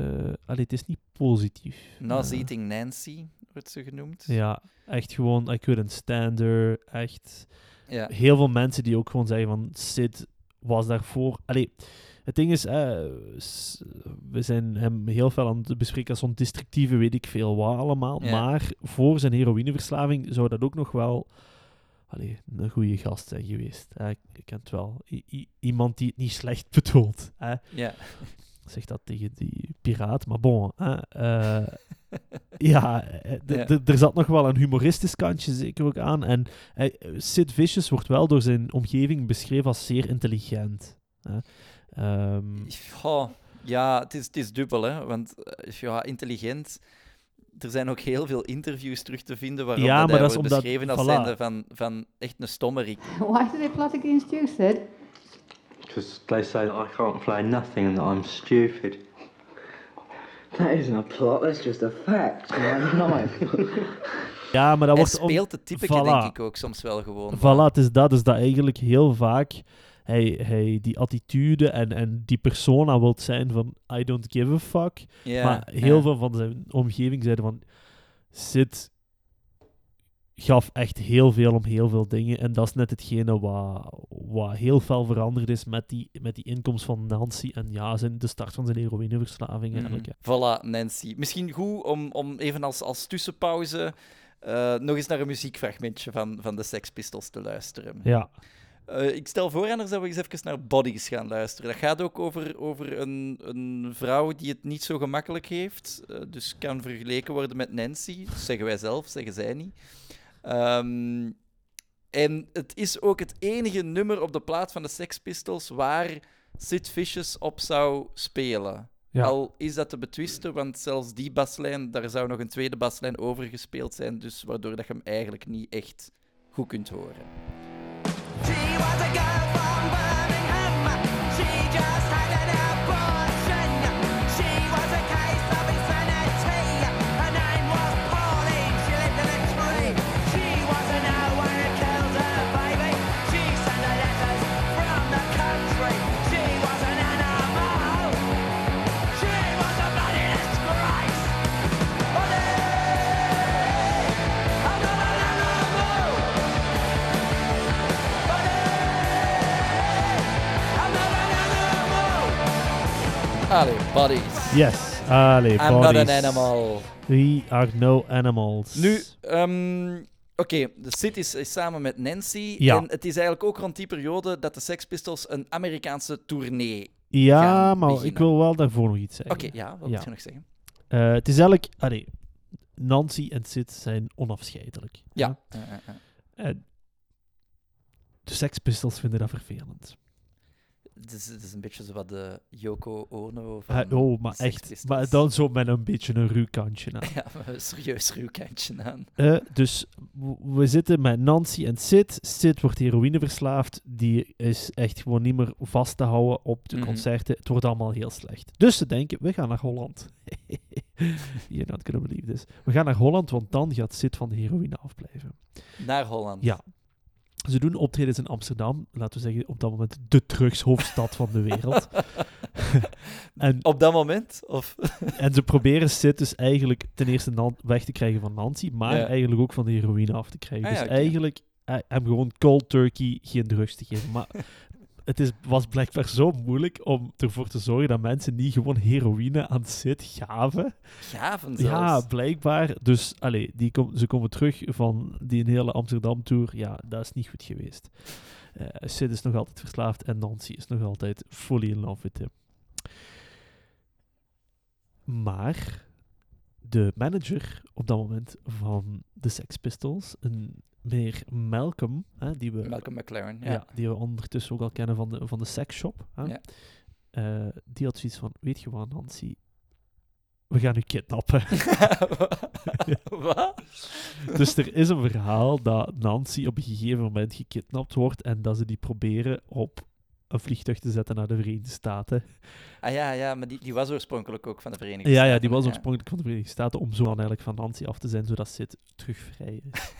allee, het is niet positief. Nas Eh, Eating Nancy wordt ze genoemd. Ja, echt gewoon, I couldn't stand her, echt. Ja. Heel veel mensen die ook gewoon zeggen van, Sid was daarvoor... Allee, het ding is, eh, we zijn hem heel veel aan het bespreken als zo'n destructieve, weet ik veel wat allemaal. Ja. Maar voor zijn heroïneverslaving zou dat ook nog wel allee, een goede gast zijn geweest. hè. Ik, ik ken het wel. I- i- iemand die het niet slecht bedoelt. Ja. Zeg dat tegen die piraat, maar bon. Eh, Ja, eh, er zat nog wel een humoristisch kantje zeker ook aan. En eh, Sid Vicious wordt wel door zijn omgeving beschreven als zeer intelligent. Hè. Ehm, Goh, ja, het is, het is dubbel, hè. Want eh, ja, intelligent... Er zijn ook heel veel interviews terug te vinden waarop Ja, dat maar hij dat is wordt omdat- beschreven als voilà. zijnde van, van echt een stommerik. Why did they plot against you, Sid? Because they say that I can't play nothing and that I'm stupid. That isn't a plot, that's just a fact. Ja, maar dat Hij wordt... om- speelt het type, Voilà. denk ik ook soms wel gewoon. Voilà, het is dat. Dus dat eigenlijk heel vaak hij, hij die attitude en, en die persona wilt zijn van I don't give a fuck. Maar heel veel van zijn omgeving zeiden van Sid gaf echt heel veel om heel veel dingen. En dat is net hetgene wat, wat heel fel veranderd is met die, met die inkomst van Nancy. En ja, zijn, de start van zijn heroïneverslaving Mhm. eigenlijk. hè. Voilà, Nancy. Misschien goed om, om even als, als tussenpauze eh, nog eens naar een muziekfragmentje van, van de Sex Pistols te luisteren. Ja. Eh, ik stel voor, anders dat we eens even naar Bodies gaan luisteren. Dat gaat ook over, over een, een vrouw die het niet zo gemakkelijk heeft. eh, dus kan vergeleken worden met Nancy. Dat zeggen wij zelf, zeggen zij niet. Ehm, en het is ook het enige nummer op de plaat van de Sex Pistols waar Sid Vicious op zou spelen. Ja. Al is dat te betwisten, want zelfs die baslijn, daar zou nog een tweede baslijn over gespeeld zijn. Dus waardoor dat je hem eigenlijk niet echt goed kunt horen. She was a girl from Birmingham. She just Buddies. Yes. Allee, I'm not an bodies. animal. We are no animals. Nu, ehm, oké, de Sid is, is samen met Nancy. Ja. En het is eigenlijk ook rond die periode dat de Sex Pistols een Amerikaanse tournee. Ja, gaan maar ik wil wel daarvoor nog iets Oké, zeggen. ja, wat Ja. moet je nog zeggen? Eh, het is eigenlijk... Allee, Nancy en Sid zijn onafscheidelijk. Ja. En de Sex Pistols vinden dat vervelend. Het is, het is een beetje zo wat de Yoko Ono van Eh, oh, maar echt. Maar dan zo met een beetje een ruw kantje aan. Ja, maar een serieus ruwkantje aan. Eh, dus we zitten met Nancy en Sid. Sid wordt heroïneverslaafd. Die is echt gewoon niet meer vast te houden op de Mhm. concerten. Het wordt allemaal heel slecht. Dus ze denken, we gaan naar Holland. You're not gonna believe this. We gaan naar Holland, want dan gaat Sid van de heroïne afblijven. Naar Holland. Ja. Ze doen optredens in Amsterdam. Laten we zeggen, op dat moment de drugshoofdstad van de wereld. en, Op dat moment? Of... en ze proberen Sid dus eigenlijk ten eerste weg te krijgen van Nancy, maar Ja. eigenlijk ook van de heroïne af te krijgen. Ah ja, dus eigenlijk eh, hem gewoon cold turkey geen drugs te geven. Maar het is, was blijkbaar zo moeilijk om ervoor te zorgen dat mensen niet gewoon heroïne aan Sid gaven. Gaven zelfs. Ja, blijkbaar. Dus allee, die kom, ze komen terug van die hele Amsterdam-tour. Ja, dat is niet goed geweest. Eh Sid is nog altijd verslaafd en Nancy is nog altijd fully in love with him. Maar de manager op dat moment van de Sex Pistols, een meneer Malcolm, hè, die, we, Malcolm McLaren, ja. ja. die we ondertussen ook al kennen van de, van de Sex Shop, hè, Ja. eh, die had zoiets van, weet je wat Nancy, we gaan u kidnappen. Wat? Dus er is een verhaal dat Nancy op een gegeven moment gekidnapt wordt en dat ze die proberen op een vliegtuig te zetten naar de Verenigde Staten. Ah ja, ja, maar die, die was oorspronkelijk ook van de Verenigde Ja, Staten. ja, die was ja. oorspronkelijk van de Verenigde Staten om zo dan eigenlijk van Nancy af te zijn, zodat Sid terug vrij is.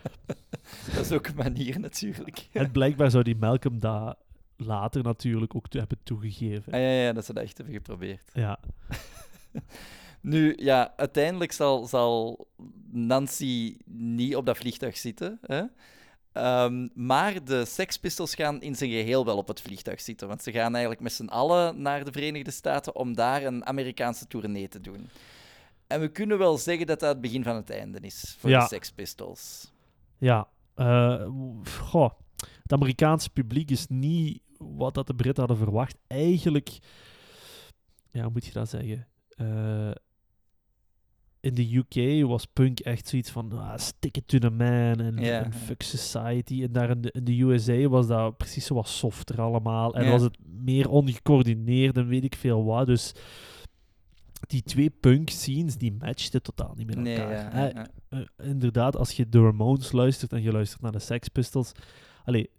dat is ook een manier natuurlijk. en blijkbaar zou die Malcolm dat later natuurlijk ook te hebben toegegeven. Ah, ja, ja, dat ze dat echt hebben geprobeerd. Ja, Nu, ja, uiteindelijk zal, zal Nancy niet op dat vliegtuig zitten. Hè? Ehm, maar de Sex Pistols gaan in zijn geheel wel op het vliegtuig zitten. Want ze gaan eigenlijk met z'n allen naar de Verenigde Staten om daar een Amerikaanse tournee te doen. En we kunnen wel zeggen dat dat het begin van het einde is voor Ja. de Sex Pistols. ja. eh, goh, het Amerikaanse publiek is niet wat dat de Britten hadden verwacht. Eigenlijk, ja, hoe moet je dat zeggen? Eh, in de UK was punk echt zoiets van ah, stick it to the man en, fuck society. En daar in de, in de USA was dat precies zo wat softer allemaal. En was het meer ongecoördineerd en weet ik veel wat. Dus die twee punk scenes, die matchten totaal niet met Nee, elkaar. ja, hè. ja, ja. Eh, inderdaad, als je de Ramones luistert en je luistert naar de Sex Pistols. Allee,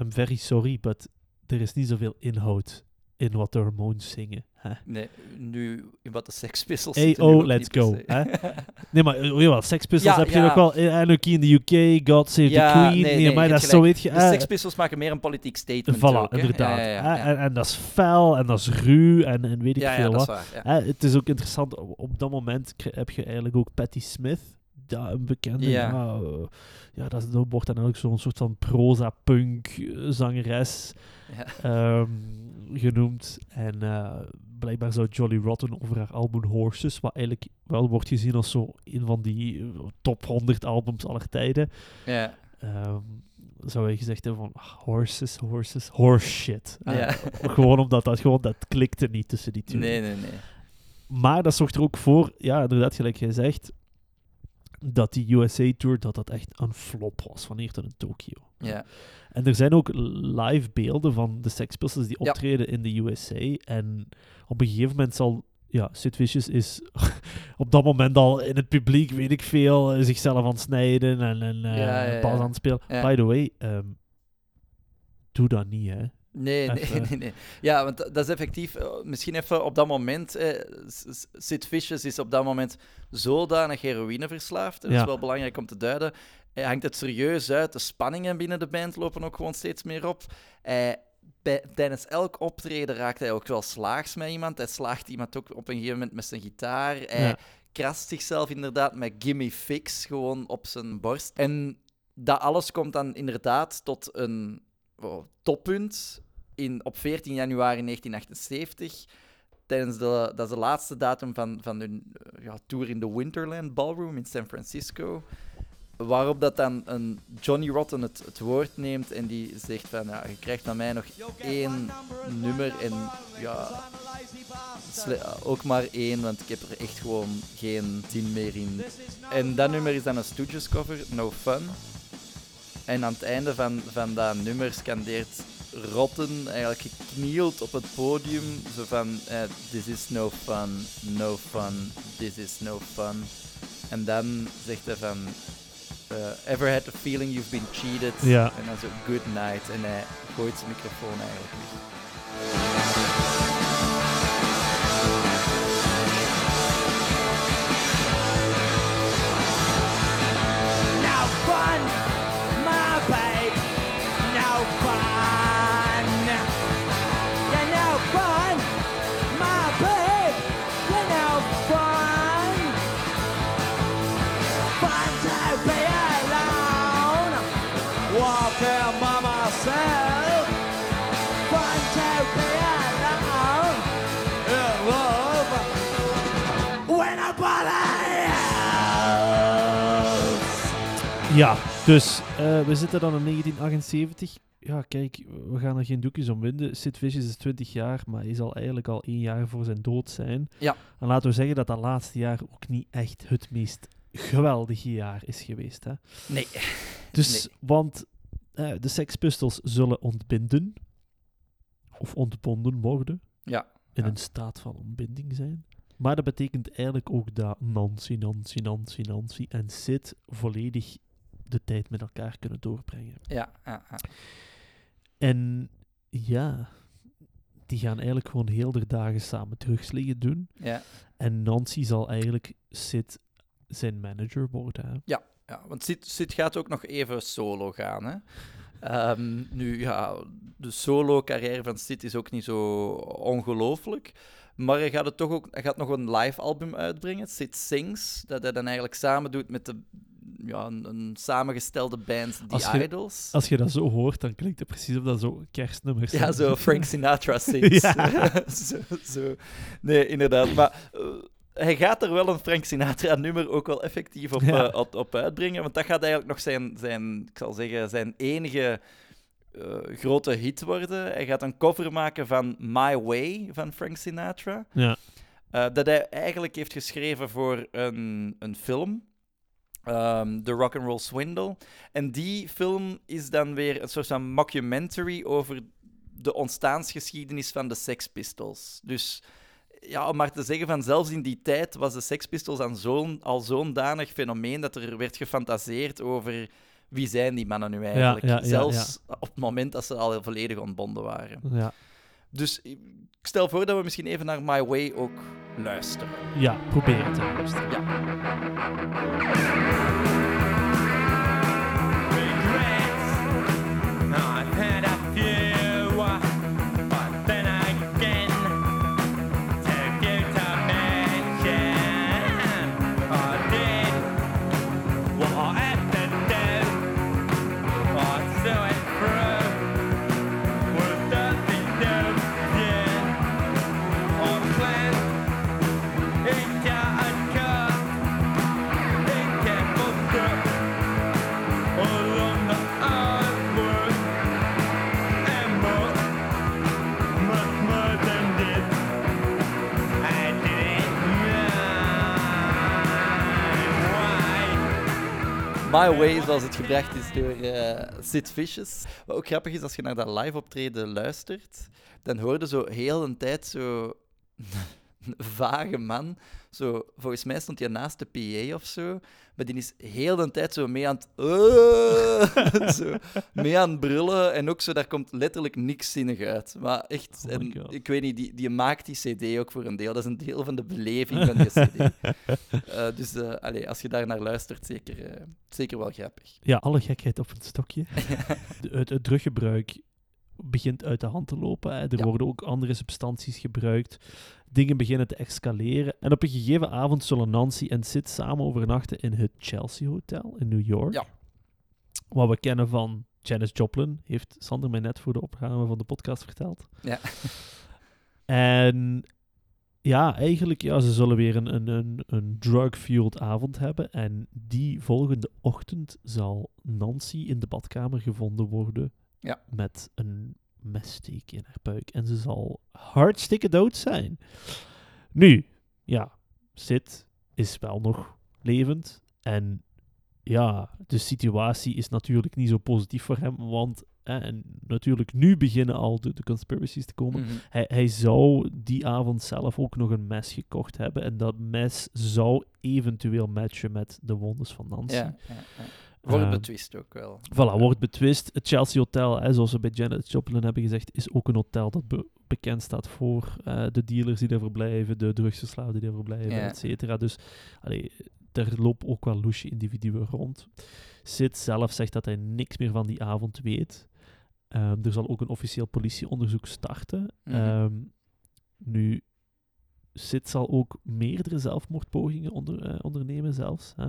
I'm very sorry, but er is niet zoveel inhoud in wat de Ramones zingen. Hè? Nee, nu in wat de Sex Pistols Hey, oh, ook let's go. Nee, maar eh, jawel, Sex Pistols Ja, heb je nog wel. eh, Anarchy in the UK, God Save the Queen. nee, maar dat is zo, weet je. De eh, Sex Pistols maken meer een politiek statement Voilà, ook, hè. inderdaad. Ja, ja, hè, ja, En, en dat is fel en dat is ruw en, en weet ik Ja, ja, veel dat is wat. waar. Ja. Hè, het is ook interessant, op, op dat moment kri- heb je eigenlijk ook Patti Smith, ja, een bekende. Ja. Ja, eh, ja dat, is- dat wordt dan eigenlijk zo'n soort van proza-punk eh, zangeres Ja. ehm, genoemd. En eh, blijkbaar zou Jolly Rotten over haar album Horses, wat eigenlijk wel wordt gezien als zo een van die eh, top 100 albums aller tijden, Ja. ehm, zou hij gezegd hebben van ah, horses, horses, horse shit. Eh, Ja. gewoon omdat dat gewoon, dat klikte niet tussen die twee. Nee, nee, nee. Maar dat zorgt er ook voor, ja, inderdaad, gelijk jij zegt, dat die USA-tour, dat dat echt een flop was van hier tot in Tokio. Ja. En er zijn ook live beelden van de Sex Pistols die Ja. optreden in de USA. En op een gegeven moment zal... Ja, Sid Vicious is op dat moment al in het publiek, weet ik veel, eh, zichzelf aan het snijden en, en eh, Ja, bas ja. aan het spelen. By the way, ehm, doe dat niet, hè. Nee, nee, nee, nee. Ja, want dat is effectief... eh, misschien even op dat moment... Eh, Sid Vicious is op dat moment zodanig heroïneverslaafd. Dat is Ja. wel belangrijk om te duiden. Hij hangt het serieus uit. De spanningen binnen de band lopen ook gewoon steeds meer op. Hij, bij, tijdens elk optreden raakt hij ook wel slaags met iemand. Hij slaagt iemand ook op een gegeven moment met zijn gitaar. Hij Ja. krast zichzelf inderdaad met Gimme Fix gewoon op zijn borst. En dat alles komt dan inderdaad tot een oh, toppunt in, op 14 januari 1978. Tijdens de, dat is de laatste datum van, van hun eh, ja, tour in de Winterland Ballroom in San Francisco. Waarop dat dan een Johnny Rotten het, het woord neemt en die zegt van ja, je krijgt van mij nog één nummer en ja, ook maar één, want ik heb er echt gewoon geen zin meer in. En dat nummer is dan een Stooges cover, No Fun. En aan het einde van, van dat nummer scandeert Rotten eigenlijk geknield op het podium, zo van eh, this is no fun, no fun, this is no fun. En dan zegt hij van eh, ever had the feeling you've been cheated? Ja. En dan zo good night en hij gooit zijn microfoon eigenlijk Ja, dus eh, we zitten dan in 1978. Ja, kijk, we gaan er geen doekjes om winden. Sid Vicious is 20 jaar, maar hij zal eigenlijk al één jaar voor zijn dood zijn. Ja. En laten we zeggen dat dat laatste jaar ook niet echt het meest geweldige jaar is geweest. Hè? Nee. Dus, want eh, de Sex Pistols zullen ontbinden. Of ontbonden worden. Ja. In Ja. een staat van ontbinding zijn. Maar dat betekent eigenlijk ook dat Nancy, Nancy, Nancy, Nancy en Sid volledig de tijd met elkaar kunnen doorbrengen. Ja, ja, ja. En ja, die gaan eigenlijk gewoon heel de dagen samen drugs liggen doen. ja. En Nancy zal eigenlijk Sid zijn manager worden. Hè? Ja, want Sid, Sid gaat ook nog even solo gaan. Hè? Ehm, nu, ja, de solo-carrière van Sid is ook niet zo ongelooflijk. Maar hij gaat, het toch ook, hij gaat nog een live album uitbrengen, Sid Sings. Dat hij dan eigenlijk samen doet met de, ja, een, een samengestelde band, The Als je- Idols. Als je dat zo hoort, dan klinkt het precies of dat zo kerstnummers Ja, zo Frank Sinatra sings. Zo, zo. Nee, inderdaad. Maar eh, hij gaat er wel een Frank Sinatra-nummer ook wel effectief op, Ja. eh, op, op uitbrengen. Want dat gaat eigenlijk nog zijn, zijn ik zal zeggen, zijn enige eh, grote hit worden. Hij gaat een cover maken van My Way van Frank Sinatra. Ja. dat hij eigenlijk heeft geschreven voor een, een film. Ehm, The Rock and Roll Swindle. En die film is dan weer een soort van mockumentary over de ontstaansgeschiedenis van de Sex Pistols. Dus ja, om maar te zeggen van zelfs in die tijd was de Sex Pistols aan zo'n, al zo'n danig fenomeen dat er werd gefantaseerd over wie zijn die mannen nu eigenlijk. ja, ja, zelfs op het moment dat ze al volledig ontbonden waren. Ja, Dus ik stel voor dat we misschien even naar My Way ook luisteren. ja probeer het te luisteren. I've My Way, zoals het gebracht is door eh, Sid Vicious. Wat ook grappig is, als je naar dat live optreden luistert, dan hoor je zo heel een tijd zo vage man. Zo, volgens mij stond hij naast de PA of zo. Maar die is heel de tijd zo mee aan het... "Eh", zo, mee aan het brullen. En ook zo, daar komt letterlijk niks zinnig uit. Maar echt, Oh en ik weet niet, die, die maakt die cd ook voor een deel. Dat is een deel van de beleving van die cd. Eh, dus eh, allee, als je daar naar luistert, zeker, zeker wel grappig. Ja, alle gekheid op een stokje. Het, het druggebruik begint uit de hand te lopen. Hè. Er Ja. worden ook andere substanties gebruikt. Dingen beginnen te escaleren. En op een gegeven avond zullen Nancy en Sid samen overnachten in het Chelsea Hotel in New York. Ja. Wat we kennen van Janis Joplin, heeft Sander mij net voor de opname van de podcast verteld. Ja. En ja, eigenlijk, ja, ze zullen weer een, een, een, een drug-fueled avond hebben. En die volgende ochtend zal Nancy in de badkamer gevonden worden Ja. met een messteek in haar buik. En ze zal hartstikke dood zijn. Nu, ja, Sid is wel nog levend. En ja, de situatie is natuurlijk niet zo positief voor hem, want en natuurlijk nu beginnen al de, de conspiracies te komen. Mhm. Hij, hij zou die avond zelf ook nog een mes gekocht hebben. En dat mes zou eventueel matchen met de wondes van Nancy. Ja, ja, ja. Wordt Ehm, betwist ook wel. Voilà, wordt betwist. Het Chelsea Hotel, hè, zoals we bij Janet Joplin hebben gezegd, is ook een hotel dat be- bekend staat voor eh, de dealers die daar verblijven, de drugsverslaafden die daar verblijven, Ja. et cetera. Dus allee, daar lopen ook wel loesje individuen rond. Sid zelf zegt dat hij niks meer van die avond weet. Ehm, er zal ook een officieel politieonderzoek starten. Mhm. Ehm, nu, Sid zal ook meerdere zelfmoordpogingen onder, eh, ondernemen zelfs. Hè?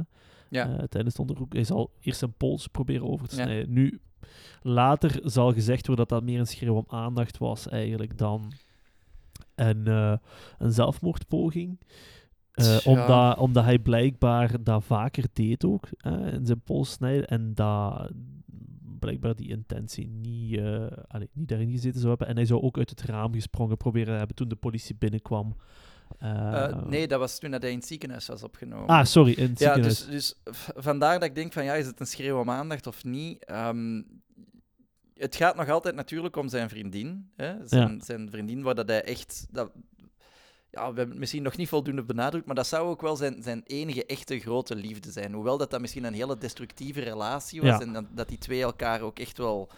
Ja. eh, tijdens het onderzoek. Hij zal eerst zijn pols proberen over te Ja. snijden. Nu, later zal gezegd worden dat dat meer een schreeuw om aandacht was eigenlijk dan een, eh, een zelfmoordpoging. Eh, omdat, omdat hij blijkbaar dat vaker deed ook, eh, in zijn pols snijden. En dat blijkbaar die intentie niet, eh, allee, niet daarin gezeten zou hebben. En hij zou ook uit het raam gesprongen proberen hebben toen de politie binnenkwam. Eh, Eh, nee, dat was toen dat hij in het ziekenhuis was opgenomen. Ah, sorry, in het ja, ziekenhuis. dus, dus vandaar dat ik denk van ja, is het een schreeuw om aandacht of niet? Ehm, het gaat nog altijd natuurlijk om zijn vriendin. Hè? Zijn, zijn vriendin, waar dat hij echt. Dat, ja, we hebben het misschien nog niet voldoende benadrukt, maar dat zou ook wel zijn, zijn enige echte grote liefde zijn. Hoewel dat, dat misschien een hele destructieve relatie was Ja. en dat, dat die twee elkaar ook echt wel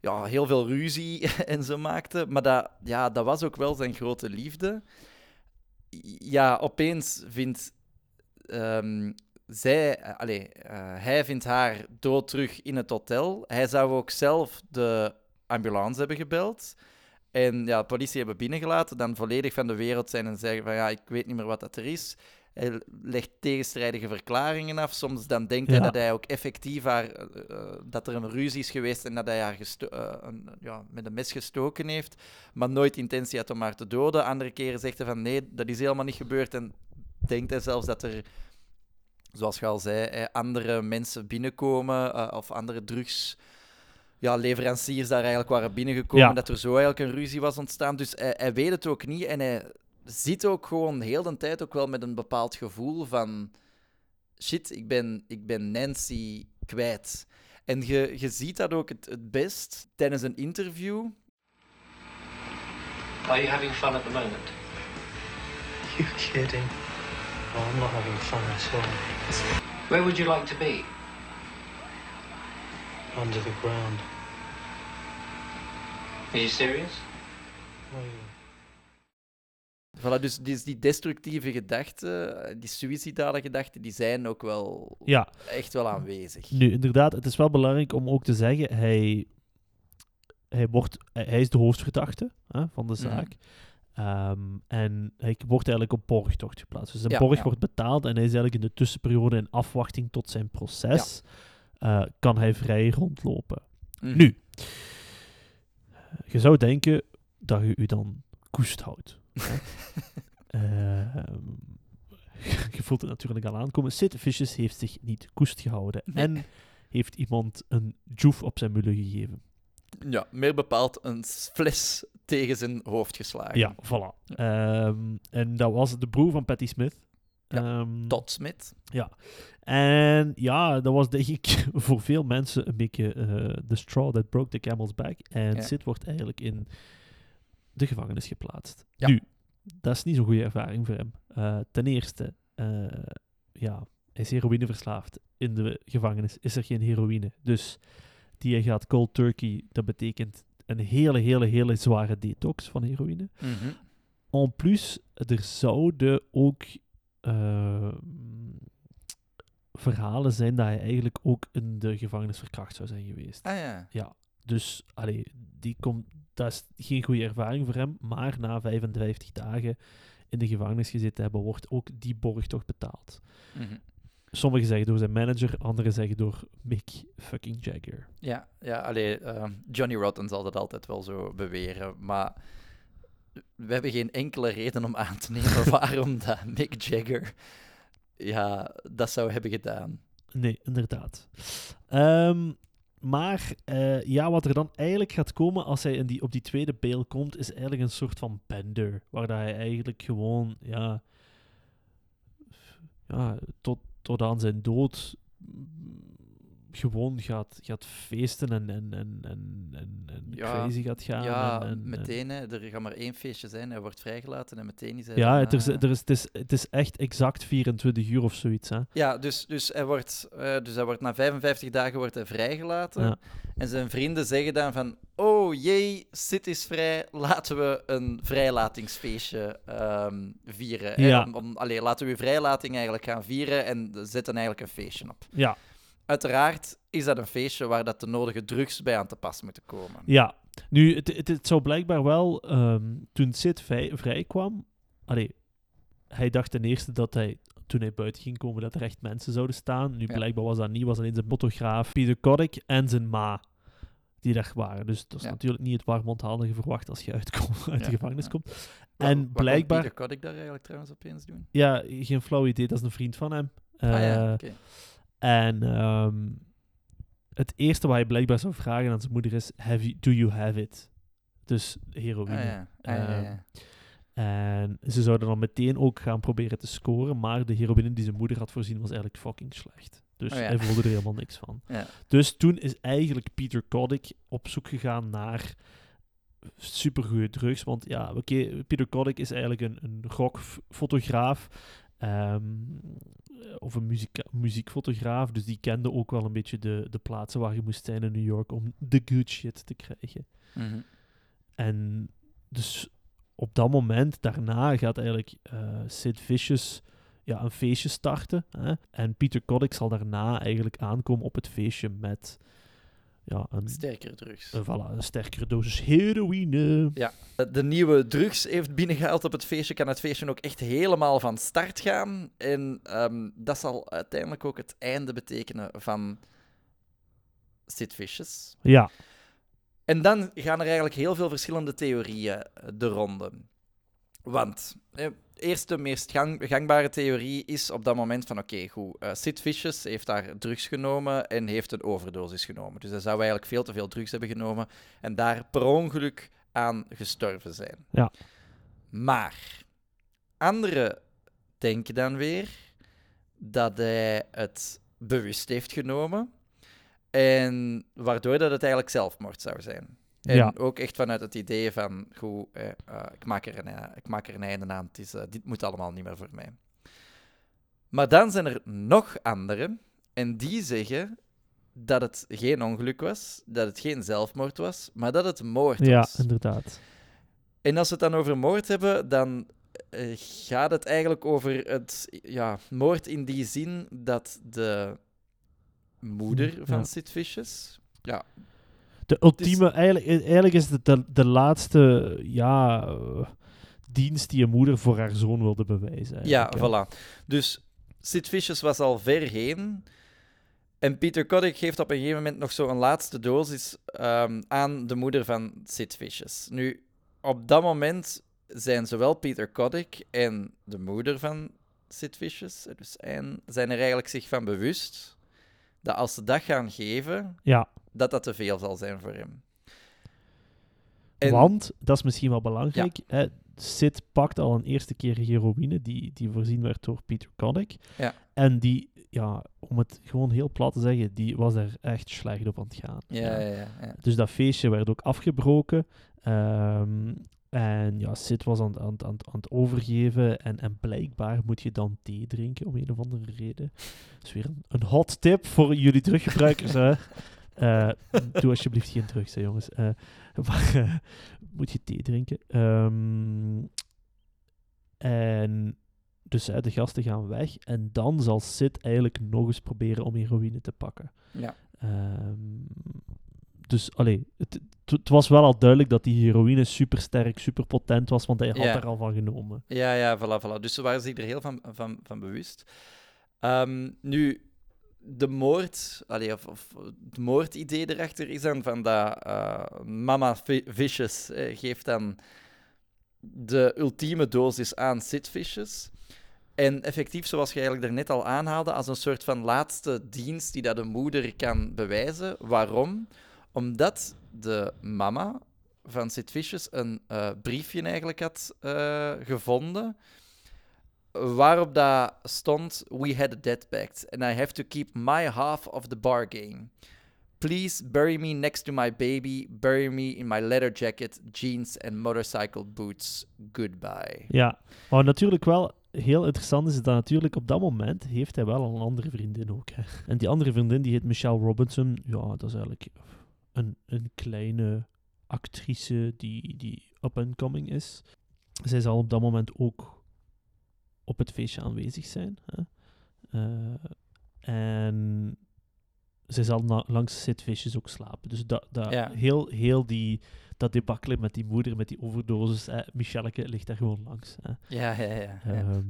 ja, heel veel ruzie en zo maakten. Maar dat, ja, dat was ook wel zijn grote liefde. Ja, opeens vindt ehm, zij, eh, allee, eh, hij vindt haar dood terug in het hotel. Hij zou ook zelf de ambulance hebben gebeld. En ja, de politie hebben binnengelaten, dan volledig van de wereld zijn en zeggen van ja, ik weet niet meer wat dat er is. Hij legt tegenstrijdige verklaringen af. Soms dan denkt hij dat hij ook effectief haar, eh, eh, dat er een ruzie is geweest en dat hij haar eh, een, ja, met een mes gestoken heeft, maar nooit intentie had om haar te doden. Andere keren zegt hij van nee, dat is helemaal niet gebeurd en denkt hij zelfs dat er, zoals je al zei, andere mensen binnenkomen of andere drugs ja, leveranciers daar eigenlijk waren binnengekomen, Ja. dat er zo eigenlijk een ruzie was ontstaan. Dus hij, hij weet het ook niet en hij zit ook gewoon heel de tijd ook wel met een bepaald gevoel van... Shit, ik ben, ik ben Nancy kwijt. En je, je ziet dat ook het, het best tijdens een interview. Are you having fun at the moment? You kidding? Oh, I'm not having fun at all. Where would you like to be? Under the ground. Are you serious? Voilà, dus die, die destructieve gedachten, die suïcidale gedachten, die zijn ook wel Ja, echt wel aanwezig. nu inderdaad, het is wel belangrijk om ook te zeggen, hij, hij, wordt, hij is de hoofdverdachte hè, van de Mhm. zaak. Ehm, en hij wordt eigenlijk op borgtocht geplaatst. Dus zijn Ja, borg wordt betaald en hij is eigenlijk in de tussenperiode in afwachting tot zijn proces, eh, kan hij vrij rondlopen. Mhm. Nu, je zou denken dat je u dan koest houdt. Ehm, je voelt het natuurlijk al aankomen. Sid Vicious heeft zich niet koest gehouden Nee. en heeft iemand een joef op zijn mullen gegeven. Ja, meer bepaald een fles tegen zijn hoofd geslagen. Ja, voilà. Ehm, en dat was de broer van Patty Smith. Ja, Ehm, Todd Smith. En ja, dat was denk ik voor veel mensen een beetje eh the straw that broke the camel's back. En Ja. Sid wordt eigenlijk in de gevangenis geplaatst. Ja. Nu, dat is niet zo'n goede ervaring voor hem. Eh, ten eerste, eh, ja, hij is heroïneverslaafd. In de gevangenis is er geen heroïne. Dus die hij gaat cold turkey, dat betekent een hele, hele, hele zware detox van heroïne. Mhm. En plus, er zouden ook eh, verhalen zijn dat hij eigenlijk ook in de gevangenis verkracht zou zijn geweest. Ah ja. Dus, allee, die komt, dat is geen goede ervaring voor hem, maar na 55 dagen in de gevangenis gezeten hebben, wordt ook die borg toch betaald. Mhm. Sommigen zeggen door zijn manager, anderen zeggen door Mick fucking Jagger. Ja, ja allee, ehm, Johnny Rotten zal dat altijd wel zo beweren, maar we hebben geen enkele reden om aan te nemen waarom dat Mick Jagger ja, dat zou hebben gedaan. Nee, inderdaad. Ehm, maar eh, ja, wat er dan eigenlijk gaat komen als hij in die, op die tweede bail komt, is eigenlijk een soort van bender. Waar dat hij eigenlijk gewoon, ja, ja tot, tot aan zijn dood gewoon gaat, gaat feesten en, en, en, en, en, Ja, crazy gaat gaan. ja, en, en- en- meteen, hè, er gaat maar één feestje zijn, hij wordt vrijgelaten en meteen is hij... Ja, het is, er is, het, is, het is echt exact 24 uur of zoiets. Hè? Ja, dus, dus, hij wordt, eh, dus hij wordt na 55 dagen wordt hij vrijgelaten. Ja. En zijn vrienden zeggen dan van... Oh jee, Sid is vrij. Laten we een vrijlatingsfeestje ehm, vieren. hè. Ja. Om, om- allee, laten we uw vrijlating eigenlijk gaan vieren en zetten eigenlijk een feestje op. Ja, Uiteraard is dat een feestje waar dat de nodige drugs bij aan te pas moeten komen. Ja, nu, het, het, het zou blijkbaar wel, ehm, toen Sid vrij, vrij kwam, allee, hij dacht ten eerste dat hij, toen hij buiten ging komen, dat er echt mensen zouden staan. Nu, Ja. blijkbaar was dat niet, was alleen zijn fotograaf Peter Kodak en zijn ma die daar waren. Dus dat is Ja. natuurlijk niet het warm onthaal dat je verwacht als je uitkomt, uit de Ja, gevangenis komt. En wat blijkbaar- Peter Kodak daar eigenlijk trouwens opeens doen? Ja, geen flauw idee, dat is een vriend van hem. ah ja, Eh, oké. En ehm, het eerste wat hij blijkbaar zou vragen aan zijn moeder is: have you, Do you have it? Dus heroïne. Ah ja, ah, ja, Ehm, ja. En ze zouden dan meteen ook gaan proberen te scoren, maar de heroïne die zijn moeder had voorzien was eigenlijk fucking slecht. Dus Oh ja. hij voelde er helemaal niks van. Ja. Dus toen is eigenlijk Peter Kodak op zoek gegaan naar supergoeie drugs. Want ja, oké, Peter Kodak is eigenlijk een, een rockfotograaf. Ehm, of een muziek, muziekfotograaf. Dus die kende ook wel een beetje de, de plaatsen waar je moest zijn in New York om de good shit te krijgen. Mhm. En dus op dat moment, daarna, gaat eigenlijk eh, Sid Vicious ja, een feestje starten. Hè? En Peter Kodak zal daarna eigenlijk aankomen op het feestje met ja, een, Sterkere drugs. een, voilà, een sterkere dosis heroïne. Ja, de nieuwe drugs heeft binnengehaald op het feestje. Kan het feestje ook echt helemaal van start gaan. En ehm, dat zal uiteindelijk ook het einde betekenen van Sid Vicious. Ja, En dan gaan er eigenlijk heel veel verschillende theorieën eh, de ronde. Want eh, eerst de meest gang- gangbare theorie is op dat moment van oké, goed, Sid Vicious heeft daar drugs genomen en heeft een overdosis genomen. Dus hij zou eigenlijk veel te veel drugs hebben genomen en daar per ongeluk aan gestorven zijn. Ja. Maar Anderen denken dan weer dat hij het bewust heeft genomen. En waardoor dat het eigenlijk zelfmoord zou zijn. En Ja. ook echt vanuit het idee van, goed, eh, eh, ik, maak er een, ik maak er een einde aan, het is, eh, dit moet allemaal niet meer voor mij. Maar dan zijn er nog anderen, en die zeggen dat het geen ongeluk was, dat het geen zelfmoord was, maar dat het moord Ja, was. inderdaad. En als we het dan over moord hebben, dan eh, gaat het eigenlijk over het ja, moord in die zin dat de moeder van Ja. Sid Vicious... Ja, De ultieme, eigenlijk, eigenlijk is het de, de laatste ja, dienst die een moeder voor haar zoon wilde bewijzen. ja, hè. voilà. Dus Sid Vicious was al ver heen. En Peter Kodak geeft op een gegeven moment nog zo'n laatste dosis ehm, aan de moeder van Sid Vicious. Nu, op dat moment zijn zowel Peter Kodak en de moeder van Sid Vicious, dus en, zijn er eigenlijk zich van bewust dat als ze dat gaan geven, Ja, dat dat te veel zal zijn voor hem. En- want, dat is misschien wel belangrijk, hè, Sid pakt al een eerste keer heroïne die, die voorzien werd door Peter Kodak. Ja. En die, ja, om het gewoon heel plat te zeggen, die was er echt slecht op aan het gaan. Ja, ja, ja. ja. Dus dat feestje werd ook afgebroken. Ehm, en ja, Sid was aan, aan, aan, aan het overgeven. En, en blijkbaar moet je dan thee drinken om een of andere reden. Dat is weer een, een hot tip voor jullie teruggebruikers. hè. Eh, doe alsjeblieft geen drugs, hè, jongens. Maar eh, moet je thee drinken. Ehm, en dus hè, de gasten gaan weg. En dan zal Sid eigenlijk nog eens proberen om heroïne te pakken. Ja. Ehm, dus allee, het, het, was wel al duidelijk dat die heroïne super sterk, super potent was, want hij had Ja. er al van genomen. Ja, ja, voilà, voilà. Dus ze waren zich er heel van, van, van bewust. Ehm, nu, de moord, allee, of, het moordidee erachter is dan van dat eh, Mama Vi- Vicious eh, geeft dan de ultieme dosis aan Sid Vicious. En effectief, zoals je eigenlijk daarnet al aanhaalde, als een soort van laatste dienst die dat de moeder kan bewijzen. Waarom? Omdat de mama van Sid Vicious een eh, briefje eigenlijk had gevonden. Waarop dat stond: We had a debt pact, and I have to keep my half of the bargain. Please bury me next to my baby. Bury me in my leather jacket, jeans and motorcycle boots. Goodbye. Ja, maar natuurlijk wel heel interessant is dat natuurlijk op dat moment heeft hij wel een andere vriendin ook. En die andere vriendin die heet Michelle Robinson. Ja, dat is eigenlijk een, een kleine actrice die, die up-and-coming is. Zij zal op dat moment ook op het feestje aanwezig zijn. Hè. Eh, en zij zal na- langs Vicious ook slapen. Dus dat, dat Ja. heel, heel die, dat debakkelen met die moeder, met die overdosis, eh, Michelleke ligt daar gewoon langs. Hè. Ja, ja, ja. ja. Ehm,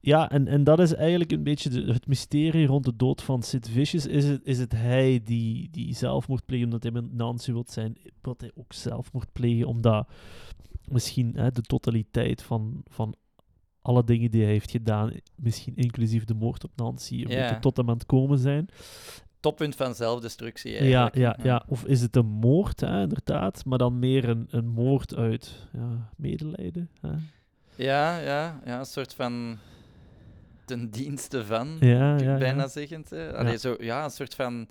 ja, en, en dat is eigenlijk een beetje de- het mysterie rond de dood van Sid Vicious. Is het, is het hij die, die zelfmoord pleegt omdat hij met Nancy wil zijn? Wil hij ook zelfmoord plegen omdat misschien hè, de totaliteit van, van alle dingen die hij heeft gedaan, misschien inclusief de moord op Nancy, Ja. tot hem aan het komen zijn? Toppunt van zelfdestructie. Ja, Eigenlijk. ja, ja. Of is het een moord, hè, inderdaad, maar dan meer een, een moord uit ja, medelijden? Hè? Ja, ja, ja, een soort van ten dienste van, Ja, ja, bijna ja. zeggend. Allee, Ja. Zo, ja, een soort van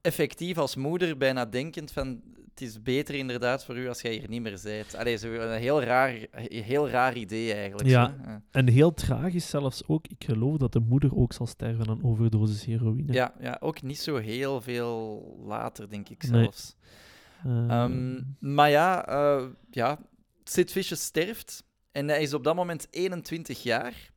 effectief als moeder, bijna denkend van het is beter inderdaad voor u als jij hier niet meer bent. Allee, zo een heel raar, heel raar idee eigenlijk. Ja. zo. En heel tragisch zelfs ook, ik geloof dat de moeder ook zal sterven aan een overdosis heroïne. Ja, ja, ook niet zo heel veel later, denk ik Nee. zelfs. Eh, Ehm, maar ja, eh, ja, Sid Vicious sterft en hij is op dat moment 21 jaar.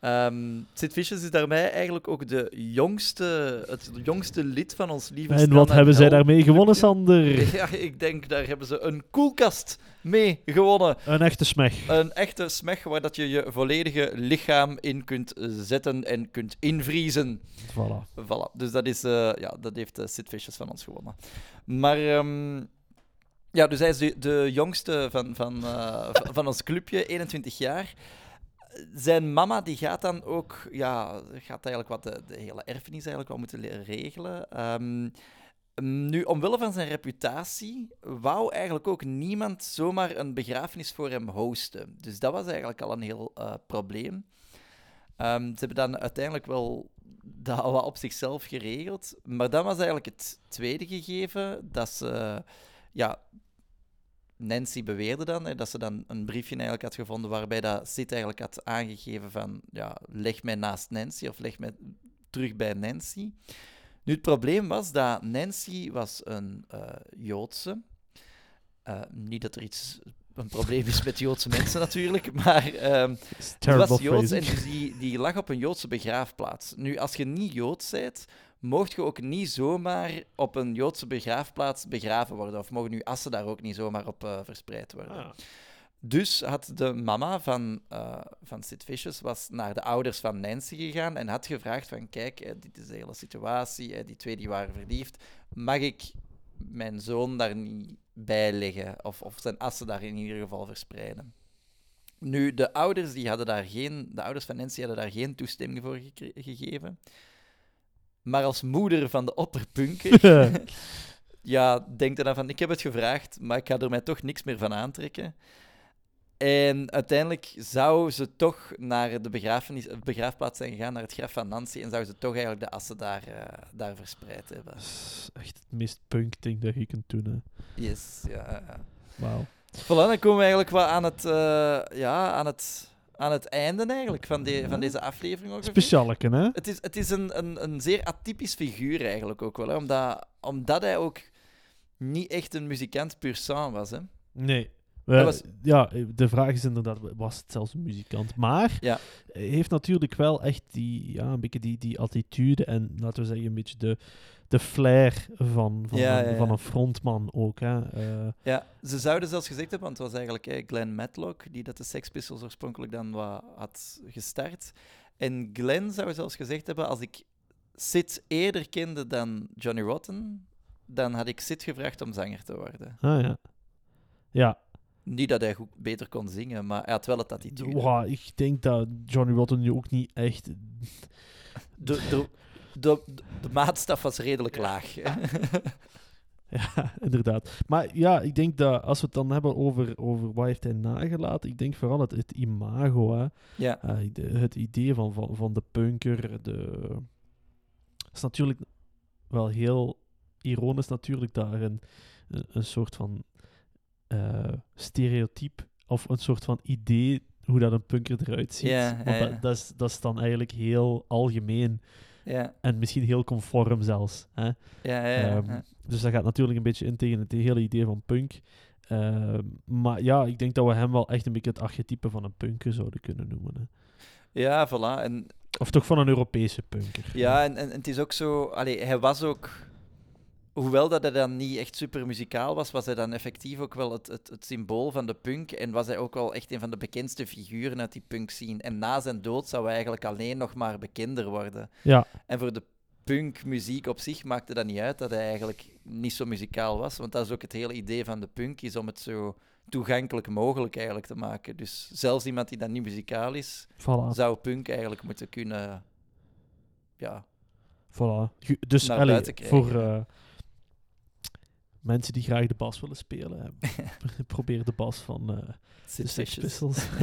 Ehm Sid Vicious is daarbij eigenlijk ook de jongste, het jongste lid van ons lieve en wat hebben zij daarmee gewonnen. Sander? Ja, ik denk daar hebben ze een koelkast mee gewonnen. Een echte smeg. Een echte smeg waar dat je je volledige lichaam in kunt zetten en kunt invriezen. Voilà. Voilà, dus dat, is, eh, ja, dat heeft uh, Sid Vicious van ons gewonnen. Maar ehm, ja, dus hij is de, de jongste van, van, eh, van ons clubje, 21 jaar. Zijn mama die gaat dan ook, ja, gaat eigenlijk wat de, hele erfenis eigenlijk wel moeten regelen. Ehm, Nu, omwille van zijn reputatie, wou eigenlijk ook niemand zomaar een begrafenis voor hem hosten. Dus dat was eigenlijk al een heel eh, probleem. Ehm, ze hebben dan uiteindelijk wel dat wat op zichzelf geregeld. Maar dan was eigenlijk het tweede gegeven dat ze... Ja, Nancy beweerde dan hè, dat ze dan een briefje eigenlijk had gevonden waarbij dat Sid eigenlijk had aangegeven van ja, leg mij naast Nancy of leg mij terug bij Nancy. Nu, het probleem was dat Nancy was een eh, Joodse. Eh, niet dat er iets een probleem is met Joodse mensen natuurlijk, maar terrible was Joods en dus die, die lag op een Joodse begraafplaats. Nu, als je niet Joods bent, mocht je ook niet zomaar op een Joodse begraafplaats begraven worden. Of mogen je assen daar ook niet zomaar op eh, verspreid worden. Ah. Dus had de mama van, eh, van Sid Vicious was naar de ouders van Nancy gegaan en had gevraagd van kijk, eh, dit is de hele situatie, eh, die twee die waren verliefd, mag ik mijn zoon daar niet bij leggen of, of zijn assen daar in ieder geval verspreiden? Nu, de ouders, die hadden daar geen, de ouders van Nancy hadden daar geen toestemming voor gegeven. Maar als moeder van de opperpunker ja, denk er dan van, ik heb het gevraagd, maar ik ga er mij toch niks meer van aantrekken. En uiteindelijk zou ze toch naar de begrafenis, begraafplaats zijn gegaan, naar het graf van Nancy, en zou ze toch eigenlijk de assen daar, eh, daar verspreid hebben. Dat is echt het meest punk ding dat je kunt doen. Hè. Yes, ja. ja. Wauw. Voilà, dan komen we eigenlijk wel aan het, eh, ja, aan het, aan het einde eigenlijk van, de, van deze aflevering. ongeveer. Specialeke, hè? Het is, het is een, een, een zeer atypisch figuur eigenlijk ook wel, hè, omdat, omdat hij ook niet echt een muzikant pur sang was. Hè. Nee. Was- Ja, de vraag is inderdaad, was het zelfs een muzikant? Maar Ja. hij heeft natuurlijk wel echt die, ja, een beetje die, die attitude en laten we zeggen een beetje de, de flair van, van, Ja, een, ja, van een frontman ook. Hè. Eh, Ja, ze zouden zelfs gezegd hebben, want het was eigenlijk Glenn Matlock die dat de Sex Pistols oorspronkelijk dan wat had gestart. En Glenn zou zelfs gezegd hebben, als ik Sid eerder kende dan Johnny Rotten, dan had ik Sid gevraagd om zanger te worden. ah ja. Ja, Niet dat hij goed, beter kon zingen, maar hij had wel het attitude. Wauw, ik denk dat Johnny Rotten nu ook niet echt... De, de, de, de maatstaf was redelijk laag. hè. Ja, inderdaad. Maar ja, ik denk dat als we het dan hebben over, over wat heeft hij nagelaten, ik denk vooral het, het imago, hè. ja. Eh, de- het idee van, van, van de punker, de... Het is natuurlijk wel heel ironisch natuurlijk daar een, een, soort van eh stereotype of een soort van idee hoe dat een punker eruit ziet. Ja, Want ja, ja. Dat, dat, is, dat is dan eigenlijk heel algemeen Ja, en misschien heel conform zelfs. Hè? ja, ja. ja, Ehm, ja. Dus dat gaat natuurlijk een beetje in tegen het hele idee van punk. Ehm, maar ja, ik denk dat we hem wel echt een beetje het archetype van een punker zouden kunnen noemen. Hè. Ja, voilà. En Of toch van een Europese punker. Ja, en, en, en het is ook zo... Allee, hij was ook... Hoewel dat hij dan niet echt super muzikaal was, was hij dan effectief ook wel het, het, het symbool van de punk. En was hij ook wel echt een van de bekendste figuren uit die punk scene. En na zijn dood zou hij eigenlijk alleen nog maar bekender worden. Ja, En voor de punkmuziek op zich maakte dat niet uit dat hij eigenlijk niet zo muzikaal was. Want dat is ook het hele idee van de punk, is om het zo toegankelijk mogelijk eigenlijk te maken. Dus zelfs iemand die dan niet muzikaal is, voilà. zou punk eigenlijk moeten kunnen... Ja, voilà. Dus krijgen, voor. Mensen die graag de bas willen spelen, probeer de bas van de. Pistols.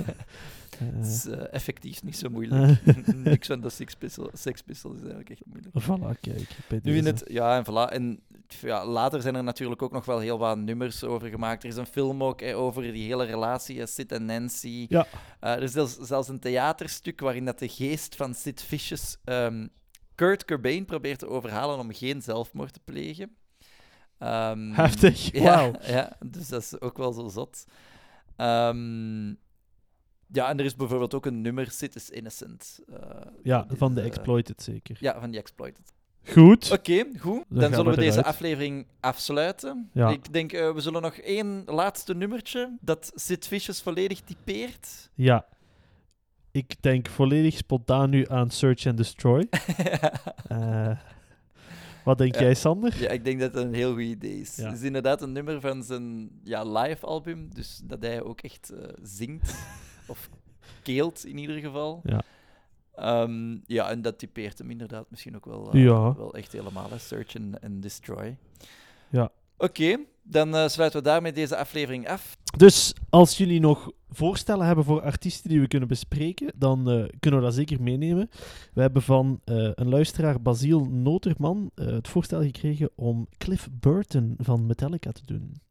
Eh, Het is eh, effectief niet zo moeilijk. Niks van de Sex Pistols, is eigenlijk echt moeilijk. voilà, kijk. Nu in het, ja, en voilà. En ja, later zijn er natuurlijk ook nog wel heel wat nummers over gemaakt. Er is een film ook eh, over die hele relatie, Sid en Nancy. Ja. Er is zelfs, zelfs een theaterstuk waarin dat de geest van Sid Vicious ehm, Kurt Cobain probeert te overhalen om geen zelfmoord te plegen. Ehm, Heftig, ja, wauw. Ja, dus dat is ook wel zo zot. Ehm, ja, en er is bijvoorbeeld ook een nummer, Sid is Innocent. eh, Ja, van de eh, Exploited zeker. Ja, van die Exploited. Goed. Oké, goed. Dan, zullen we we deze aflevering afsluiten. Ja. Ik denk, eh, we zullen nog één laatste nummertje dat Sid Vicious volledig typeert. Ja. Ik denk volledig spontaan nu aan Search and Destroy. Eh, wat denk jij, Sander? ja, ik denk dat het een heel goed idee is. Het is inderdaad een nummer van zijn ja, live-album, dus dat hij ook echt eh, zingt. of keelt in ieder geval. Ja. Ehm, ja, en dat typeert hem inderdaad misschien ook wel, eh, Ja. wel echt helemaal, hè. Search and, and Destroy. Ja. Oké, dan eh, sluiten we daarmee deze aflevering af. Dus als jullie nog voorstellen hebben voor artiesten die we kunnen bespreken, dan eh, kunnen we dat zeker meenemen. We hebben van eh, een luisteraar, Basiel Noterman, het voorstel gekregen om Cliff Burton van Metallica te doen.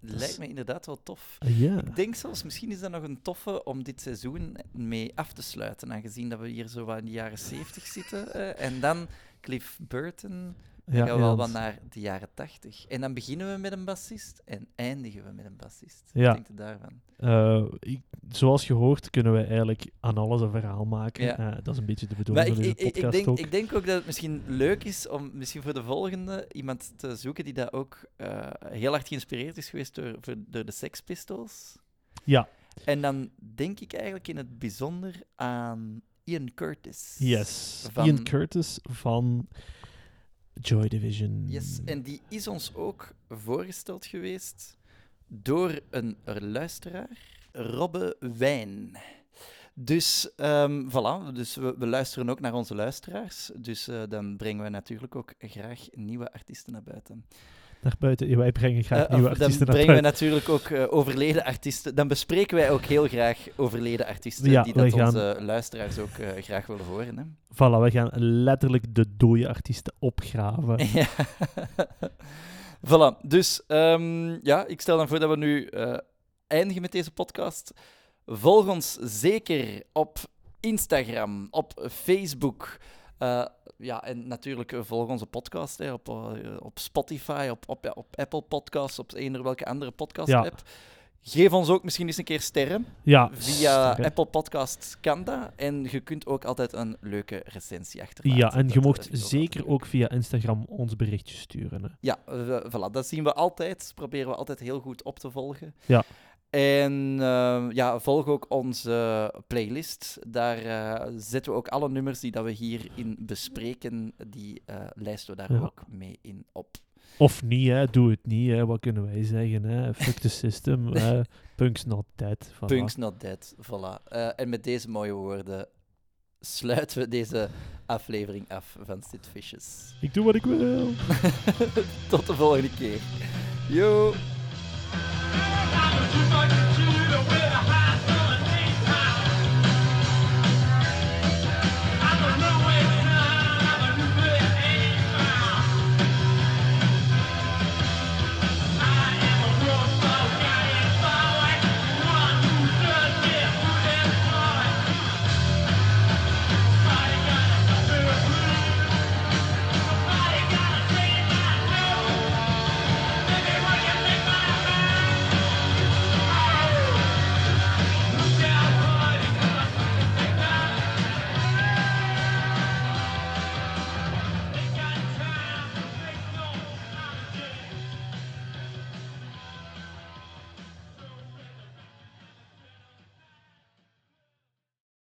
Lijkt me inderdaad wel tof. Ah. Ik denk zelfs, misschien is dat nog een toffe om dit seizoen mee af te sluiten, aangezien dat we hier zo wat in de jaren 70 zitten. en dan Cliff Burton, Ja, gaan we wat naar de jaren 80. En dan beginnen we met een bassist en eindigen we met een bassist. Ja. Wat denkt u daarvan? Eh, ik- zoals je hoort, kunnen we eigenlijk aan alles een verhaal maken. Ja. Eh, dat is een beetje de bedoeling ik, van deze ik, ik denk, ook. ik denk ook dat het misschien leuk is om misschien voor de volgende iemand te zoeken die dat ook eh, heel hard geïnspireerd is geweest door, voor- door de Sex Pistols. Ja, En dan denk ik eigenlijk in het bijzonder aan Ian Curtis. yes. Van- Ian Curtis van Joy Division. Yes, en die is ons ook voorgesteld geweest door een luisteraar, Robbe Wijn. Dus, ehm voilà, dus we, we luisteren ook naar onze luisteraars. Dus eh, dan brengen we natuurlijk ook graag nieuwe artiesten naar buiten. Naar buiten. Ja, wij brengen graag Eh, nieuwe artiesten dan brengen we natuurlijk ook eh, overleden artiesten. Dan bespreken wij ook heel graag overleden artiesten Ja, die dat gaan- onze luisteraars ook eh, graag willen horen. Hè? Voilà, we gaan letterlijk de dode artiesten opgraven. Ja. voilà, dus ehm, ja, ik stel dan voor dat we nu eindigen met deze podcast. Volg ons zeker op Instagram, op Facebook. Ja, en natuurlijk eh, volg onze podcast hè, op, eh, op Spotify, op, op, Apple Podcasts, op eender welke andere podcast-app. Geef ons ook misschien eens een keer sterren. Ja, Via. Apple Podcasts kan dat. En je kunt ook altijd een leuke recensie achterlaten. Ja, en je mocht zeker ook via Instagram ons berichtje sturen. Hè. ja, voilà, dat zien we altijd. Proberen we altijd heel goed op te volgen. Ja. En eh, ja, volg ook onze playlist. Daar eh, zetten we ook alle nummers die dat we hierin bespreken, die eh, lijsten we daar Ja. ook mee in op. Of niet, hè. doe het niet. Hè. Wat kunnen wij zeggen? Hè? Fuck the system. Punk's not dead. Voilà. Punk's not dead, voilà. Eh, en met deze mooie woorden sluiten we deze aflevering af van Vicious. Ik doe wat ik wil. Tot de volgende keer. Yo! Bye.